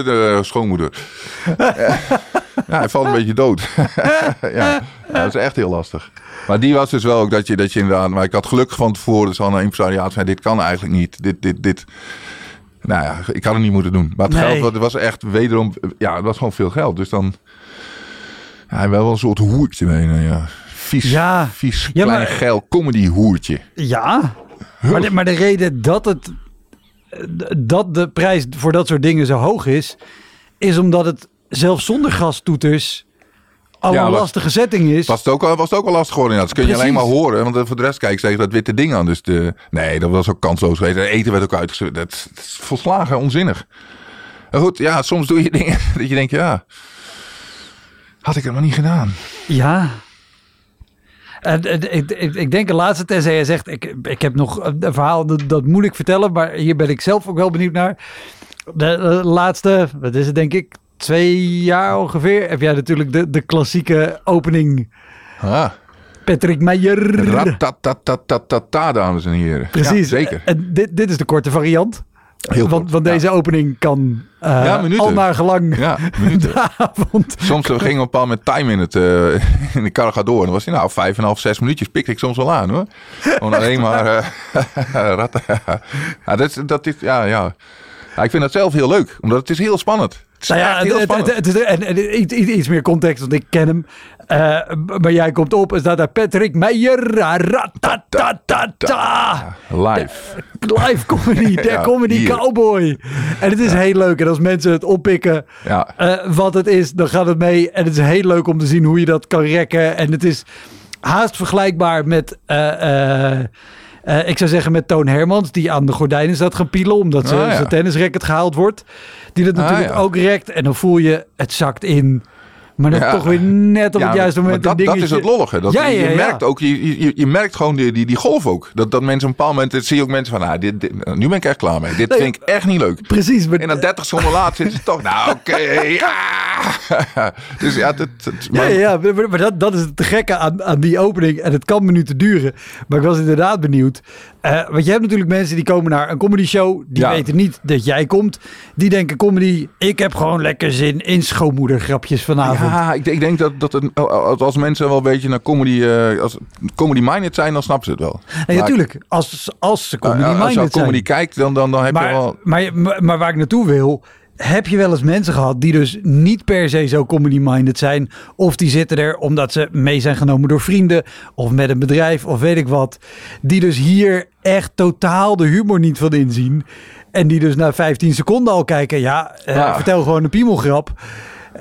De schoonmoeder. Ja, hij valt een beetje dood. ja, ja, dat is echt heel lastig. Maar die was dus wel ook dat je, dat je inderdaad... Maar ik had gelukkig van tevoren dus al een impresariaat zei... dit kan eigenlijk niet. Dit, dit, dit... Nou ja, ik had het niet moeten doen. Maar het Nee. geld was echt wederom... Ja, het was gewoon veel geld. Dus dan... Ja, wel een soort hoertje mee. nou Ja. Vies, Ja. vies Ja, klein maar- geil comedy hoertje. Ja, maar de, maar de reden dat, het, dat de prijs voor dat soort dingen zo hoog is, is omdat het zelfs zonder gastoeters al Ja, een lastige setting is. Was het ook, al- was het ook al lastig geworden. Dat kun je alleen maar horen. Want eh, voor de rest kijk ik tegen dat witte ding aan. Dus de, nee, dat was ook kansloos geweest. En eten werd ook uitgezet. Dat, dat is volslagen onzinnig. Maar goed, ja, soms doe je dingen dat je denkt, ja... Had ik het maar niet gedaan. Ja. En, en, ik, ik, ik denk de laatste, tenzij je zegt, ik, ik heb nog een verhaal, dat, dat moet ik vertellen, maar hier ben ik zelf ook wel benieuwd naar. De, eh, laatste, wat is het denk ik, twee jaar ongeveer, heb jij natuurlijk de, de klassieke opening Ah, Patrick Meijer. ratatatatata, dames en heren. Precies. Ja, zeker. En dit, dit is de korte variant. Heel want, kort, want ja. deze opening kan eh Ja, al naar gelang Ja, minuten. de avond. Soms ging een bepaald moment time in, het, eh, in de karre door. En dan was hij nou vijf en half, zes minuutjes. Pikte ik soms wel aan hoor. Gewoon alleen maar... ratten. ja, dat, is, dat is, ja. ja, ik vind dat zelf heel leuk. Omdat het is heel spannend. Is Nou ja, heel het, het, spannend. het, het- en, en iets, meer context, want ik ken hem. Eh, maar jij komt op en staat daar Patrick Meijer. Ratatatata. Live. Live comedy, de Ja, comedy hier. cowboy. En het is heel leuk. En als mensen het oppikken Ja. eh, wat het is, dan gaat het mee. En het is heel leuk om te zien hoe je dat kan rekken. En het is haast vergelijkbaar met... eh, ik zou zeggen met Toon Hermans, die aan de gordijnen staat gaan pielen, omdat ze- Ah, zijn tennisracket gehaald wordt. Die dat Ah, natuurlijk ja. ook rekt. En dan voel je, het zakt in. Maar dan Ja. toch weer net op Ja, het juiste moment dat, een dat is dingetje. het lollige. Dat, Ja, ja, je merkt ook, je, je, je merkt gewoon die, die, die golf ook. Dat, dat mensen op een bepaald moment, zie je ook mensen van, nou, dit, dit- nu ben ik echt klaar mee. Dit Nee, vind ik echt niet leuk. Precies. Maar, En dan 30 seconden later zitten ze toch, nou oké, ja. Dus ja, dat, maar- ja, ja, maar, maar dat, dat is het te gekke aan, aan die opening. En het kan minuten duren. Maar ik was inderdaad benieuwd. Eh, want je hebt natuurlijk mensen die komen naar een comedy show. Die weten niet dat jij komt. Die denken comedy, ik heb gewoon lekker zin in schoonmoedergrapjes vanavond. Ja, ik, ik denk dat, dat het, als mensen wel een beetje naar comedy, eh, als comedy minded zijn, dan snappen ze het wel. Maar- natuurlijk, als, als ze comedy Ja, als je minded naar comedy zijn. kijkt, dan, dan, dan heb je Maar, wel... maar, maar, maar waar ik naartoe wil, heb je wel eens mensen gehad die dus niet per se zo comedy-minded zijn. Of die zitten er omdat ze mee zijn genomen door vrienden. Of met een bedrijf of weet ik wat. Die dus hier echt totaal de humor niet van inzien. En die dus na 15 seconden al kijken. Ja, eh, Ja. vertel gewoon een piemelgrap.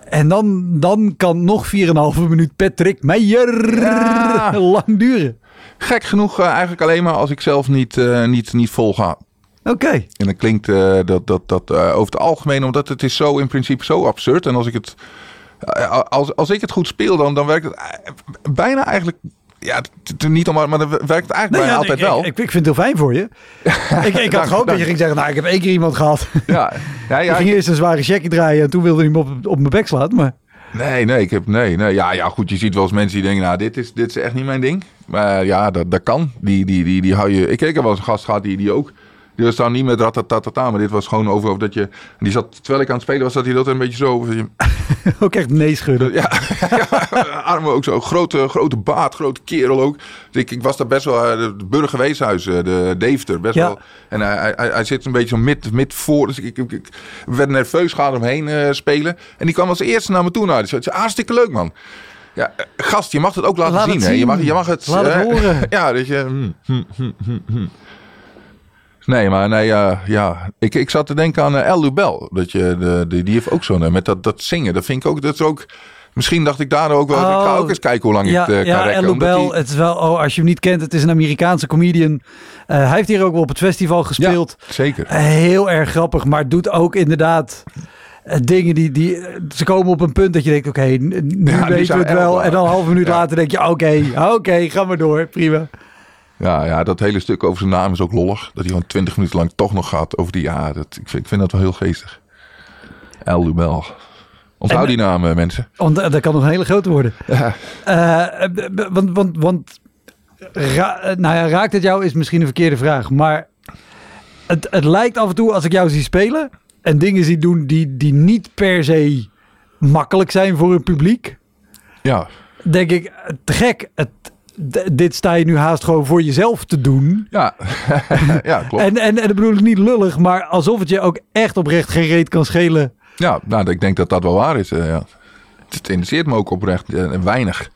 En dan, dan kan nog 4,5 minuut Patrick Meijer Ja. lang duren. Gek genoeg eh, eigenlijk alleen maar als ik zelf niet, eh, niet, niet vol ga. Oké. En dan klinkt eh, dat, dat, dat over het algemeen, omdat het is zo in principe zo absurd. En als ik het, als, als ik het goed speel, dan, dan werkt het bijna eigenlijk, ja, niet om, maar dan werkt eigenlijk Nee, ja, altijd ik, wel. Ik, ik, ik vind het heel fijn voor je. ik, ik had gehoopt dat je ging zeggen, nou, ik heb één keer iemand gehad. ja, ja, ik ging eerst een zware checkie draaien en toen wilde hij me op, op mijn bek slaan. Maar Nee, nee, ik heb, nee, nee. Ja, ja, goed, je ziet wel eens mensen die denken, nou, dit is, dit is echt niet mijn ding. Maar ja, dat, dat kan. Die, die, die, die hou je... Ik, ik heb wel eens een gast gehad die, die ook... Die was dan niet met ratatatata, maar dit was gewoon over, over dat je... Die zat, terwijl ik aan het spelen was, zat hij dat een beetje zo... je- ook echt nee schudden. Ja, armen ook zo. Grote, grote baard, grote kerel ook. Dus ik, ik was daar best wel... eh, De burgerweeshuis, eh, de Deventer, best Ja. wel... En hij, hij, hij- zit een beetje zo mid, mid voor. Dus ik, ik, ik werd nerveus, ga eromheen eh spelen. En die kwam als eerste naar me toe. Nou, die zei, het is hartstikke leuk, man. Ja, eh, gast, je mag het ook laten Laat zien. het hè. Je, mag, je mag het... Laat het eh, horen. ja, dat je... hm, hm, hm, hm, hm. Nee, maar nee, ja. Ik, ik zat te denken aan uh, El Lubel. Dat je, de, de, die heeft ook zo'n... eh, Met dat, dat zingen. Dat vind ik ook... Dat is ook misschien dacht ik daar ook wel... ik ga Oh, ook eens kijken hoe lang Ja, ik het eh, kan ja rekken. El omdat Lubel, die- het is wel, oh, als je hem niet kent, het is een Amerikaanse comedian. Hij heeft hier ook wel op het festival gespeeld. Zeker. Eh, Heel erg grappig, maar doet ook inderdaad dingen die, die... Ze komen op een punt dat je denkt, oké, nu Ja, die weten we het wel. En dan een halve minuut Ja. later denk je, oké, oké, ga maar door, prima. Ja, ja, dat hele stuk over zijn naam is ook lollig. Dat hij gewoon twintig minuten lang toch nog gaat over die... Ja, dat, ik, vind, ik vind dat wel heel geestig. El Lubel. Onthoud En- die naam, eh, mensen. Want eh, dat kan nog een hele grote worden. Ja. Eh, want, want, want ra- nou ja, raakt het jou is misschien een verkeerde vraag. Maar het, het lijkt af en toe als ik jou zie spelen en dingen zie doen die, die niet per se makkelijk zijn voor een publiek. ja. Denk ik, te gek. Het, dit sta je nu haast gewoon voor jezelf te doen. Ja, ja klopt. En, en, en dat bedoel ik niet lullig, maar alsof het je ook echt oprecht geen reet kan schelen. Ja, nou, ik denk dat dat wel waar is. eh, ja. Het interesseert me ook oprecht eh, weinig.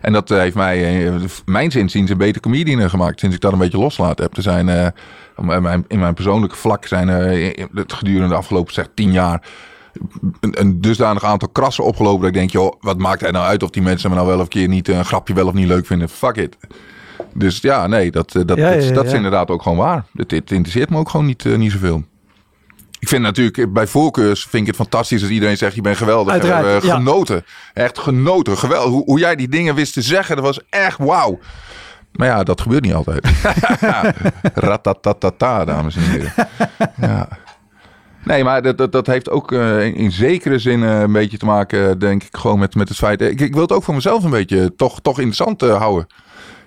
En dat eh, heeft mij, eh, mijn zinziens, een beter comedian gemaakt. Sinds ik dat een beetje loslaten heb. Er zijn, in mijn, in mijn persoonlijke vlak zijn het gedurende de afgelopen zeg, tien jaar... Een, een dusdanig aantal krassen opgelopen dat ik denk, joh, wat maakt het nou uit of die mensen me nou wel of een keer niet eh, een grapje wel of niet leuk vinden? Fuck it. Dus ja, nee, dat, eh, dat, Ja, dat, is- ja, dat is ja. inderdaad ook gewoon waar. Het, het interesseert me ook gewoon niet, eh, niet zoveel. Ik vind natuurlijk, bij voorkeurs vind ik het fantastisch als iedereen zegt, je bent geweldig. Uiteraard, genoten. Echt genoten. Geweldig. Hoe, hoe jij die dingen wist te zeggen, dat was echt wauw. Maar ja, dat gebeurt niet altijd. Ratatatata, dames en heren. Ja. Nee, maar dat, dat, dat heeft ook eh, in, in zekere zin eh, een beetje te maken, denk ik, gewoon met, met het feit. Ik, ik wil het ook voor mezelf een beetje toch, toch interessant eh, houden.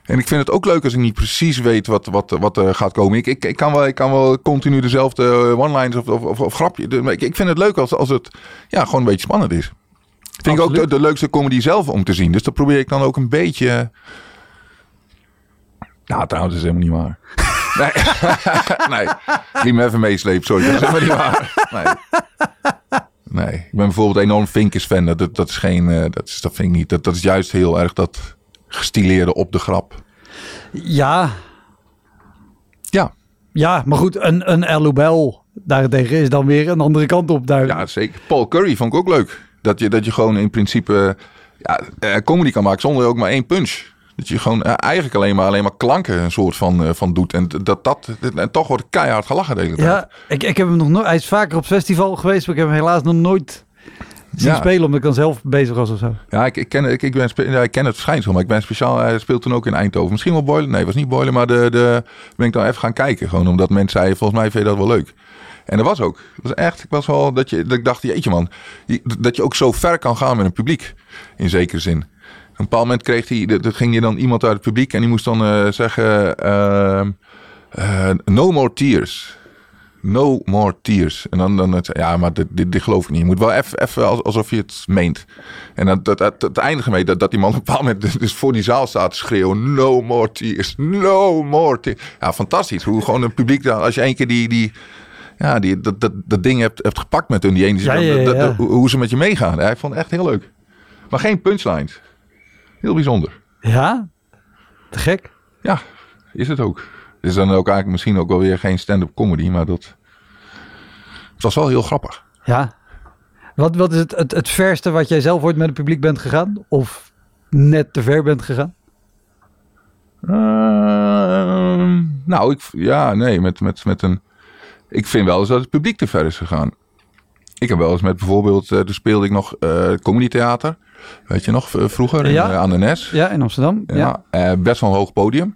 En ik vind het ook leuk als ik niet precies weet wat, wat, wat er gaat komen. Ik, ik, ik, kan wel, ik kan wel continu dezelfde eh, one-liners of, of, of, of grapje. Maar ik, ik vind het leuk als, als het ja, gewoon een beetje spannend is. Vind ik ook de, de leukste comedy zelf om te zien. Dus dat probeer ik dan ook een beetje... Nou, trouwens, is helemaal niet waar. Nee, nee. Die me even meesleept, sorry. Dat is helemaal niet waar. Nee. Nee, ik ben bijvoorbeeld enorm Vinkers fan. Dat, dat, is geen, eh, dat, is, dat vind ik niet. Dat, dat is juist heel erg dat gestileerde op de grap. Ja, Ja, ja maar goed, een, een Lubel daartegen is dan weer een andere kant op. Daar, ja, zeker. Paul Curry vond ik ook leuk. Dat je, dat je gewoon in principe ja, eh, comedy kan maken zonder ook maar één punch. Dat je gewoon eh, eigenlijk alleen maar, alleen maar klanken een soort van, eh, van doet. En dat, dat, en toch wordt keihard gelachen de hele tijd. Ja, ik, ik heb hem nog nooit. Hij is vaker op festival geweest, maar ik heb hem helaas nog nooit zien Ja. spelen, omdat ik dan zelf bezig was of zo. Ja, ik, ik, ken, ik, ik, ben, ja, ik ken het verschijnsel, maar ik ben speciaal. Hij speelt toen ook in Eindhoven. Misschien wel Boiler. Nee, was niet Boiler, maar de, de, ben ik dan even gaan kijken. Gewoon omdat mensen zeiden, volgens mij vind je dat wel leuk. En dat was ook. Het was echt, ik was wel dat, je, dat ik dacht, jeetje man, dat je ook zo ver kan gaan met een publiek. In zekere zin. Op een bepaald moment kreeg hij, er ging je dan iemand uit het publiek en die moest dan eh, zeggen, ehm, eh, no more tears. No more tears. En dan, dan het, ja, maar dit, dit, dit geloof ik niet. Je moet wel even, even als- alsof je het meent. En dat, dat, dat, het eindigen mee dat, dat die man op een bepaald moment dus- dus voor die zaal staat te schreeuwen. No more tears. No more tears. Ja, fantastisch. Hoe gewoon een publiek dan, als je één keer die, die, ja, die, dat, dat, dat ding hebt, hebt gepakt met hun. Die ene, Ja, ja, ja, dat- dat- ja. hoe- ze met je meegaan. Ik vond het echt heel leuk. Maar geen punchlines. Heel bijzonder. Ja? Te gek. Ja, is het ook. Het is dan ook eigenlijk misschien ook wel weer geen stand-up comedy, maar dat... Het was wel heel grappig. Ja. Wat, wat is het, het, het verste wat jij zelf ooit met het publiek bent gegaan? Of net te ver bent gegaan? Ehm, nou, ik, ja, nee, met, met, met een... Ik vind wel eens dat het publiek te ver is gegaan. Ik heb wel eens met bijvoorbeeld... eh, toen speelde ik nog eh comedytheater. Weet je nog, vroeger in, Ja. eh, aan de Nes. Ja, in Amsterdam. Ja, Ja, ja. eh, best wel een hoog podium.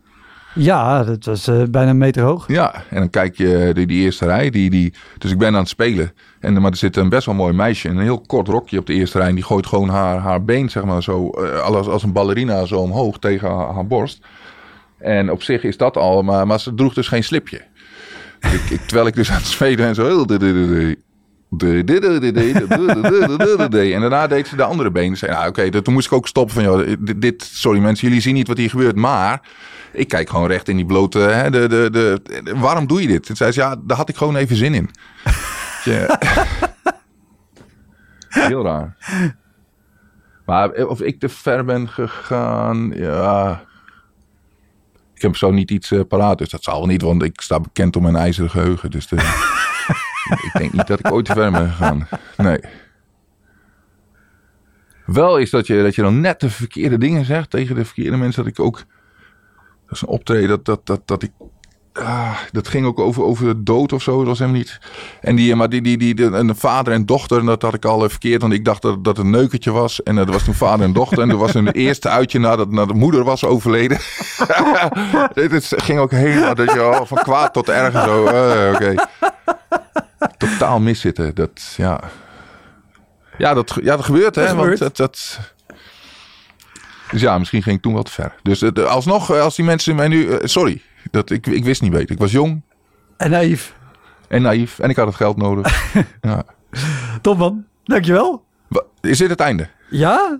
dat was eh, bijna een meter hoog. Ja, en dan kijk je die, die eerste rij. Die, die, dus ik ben aan het spelen. En, maar er zit een best wel mooi meisje in een heel kort rokje op de eerste rij. En die gooit gewoon haar, haar been, zeg maar, zo eh, als, als een ballerina zo omhoog tegen haar, haar borst. En op zich is dat al, maar, maar ze droeg dus geen slipje. ik, ik, terwijl ik dus aan het spelen en zo... En daarna deed ze de andere benen. Zei, nou, oké, toen moest ik ook stoppen van, joh, dit, sorry mensen, jullie zien niet wat hier gebeurt, maar ik kijk gewoon recht in die blote, hè, de, de, de, waarom doe je dit? Toen zei ze, ja, daar had ik gewoon even zin in. Heel raar. Maar of ik te ver ben gegaan, ja, ik heb zo niet iets paraat, dus dat zal wel niet, want ik sta bekend om mijn ijzeren geheugen, dus de ik denk niet dat ik ooit te ver ben gegaan. Nee. Wel is dat je, dat je dan net de verkeerde dingen zegt tegen de verkeerde mensen. Dat ik ook. Dat is een optreden dat, dat, dat, dat ik. Ah, dat ging ook over, over de dood of zo. Dat was helemaal niet. En die, maar die, die, die, de, vader en dochter, en dat had ik al verkeerd. Want ik dacht dat dat een neukertje was. En dat was toen vader en dochter. En dat was een eerste uitje nadat, nadat de moeder was overleden. Is- ging ook helemaal dat je oh, van kwaad tot erg en zo. eh, Oké. Totaal miszitten. Dat, ja. Ja, dat, ja, dat gebeurt, hè? Dat want dat, dat... Dus ja, misschien ging ik toen wel te ver. Dus alsnog, eh, als die mensen mij nu... eh, sorry, dat, ik, ik wist niet beter. Ik was jong En naïef. en naïef en ik had het geld nodig. ja. Top man. Dankjewel. Is dit het einde? Ja?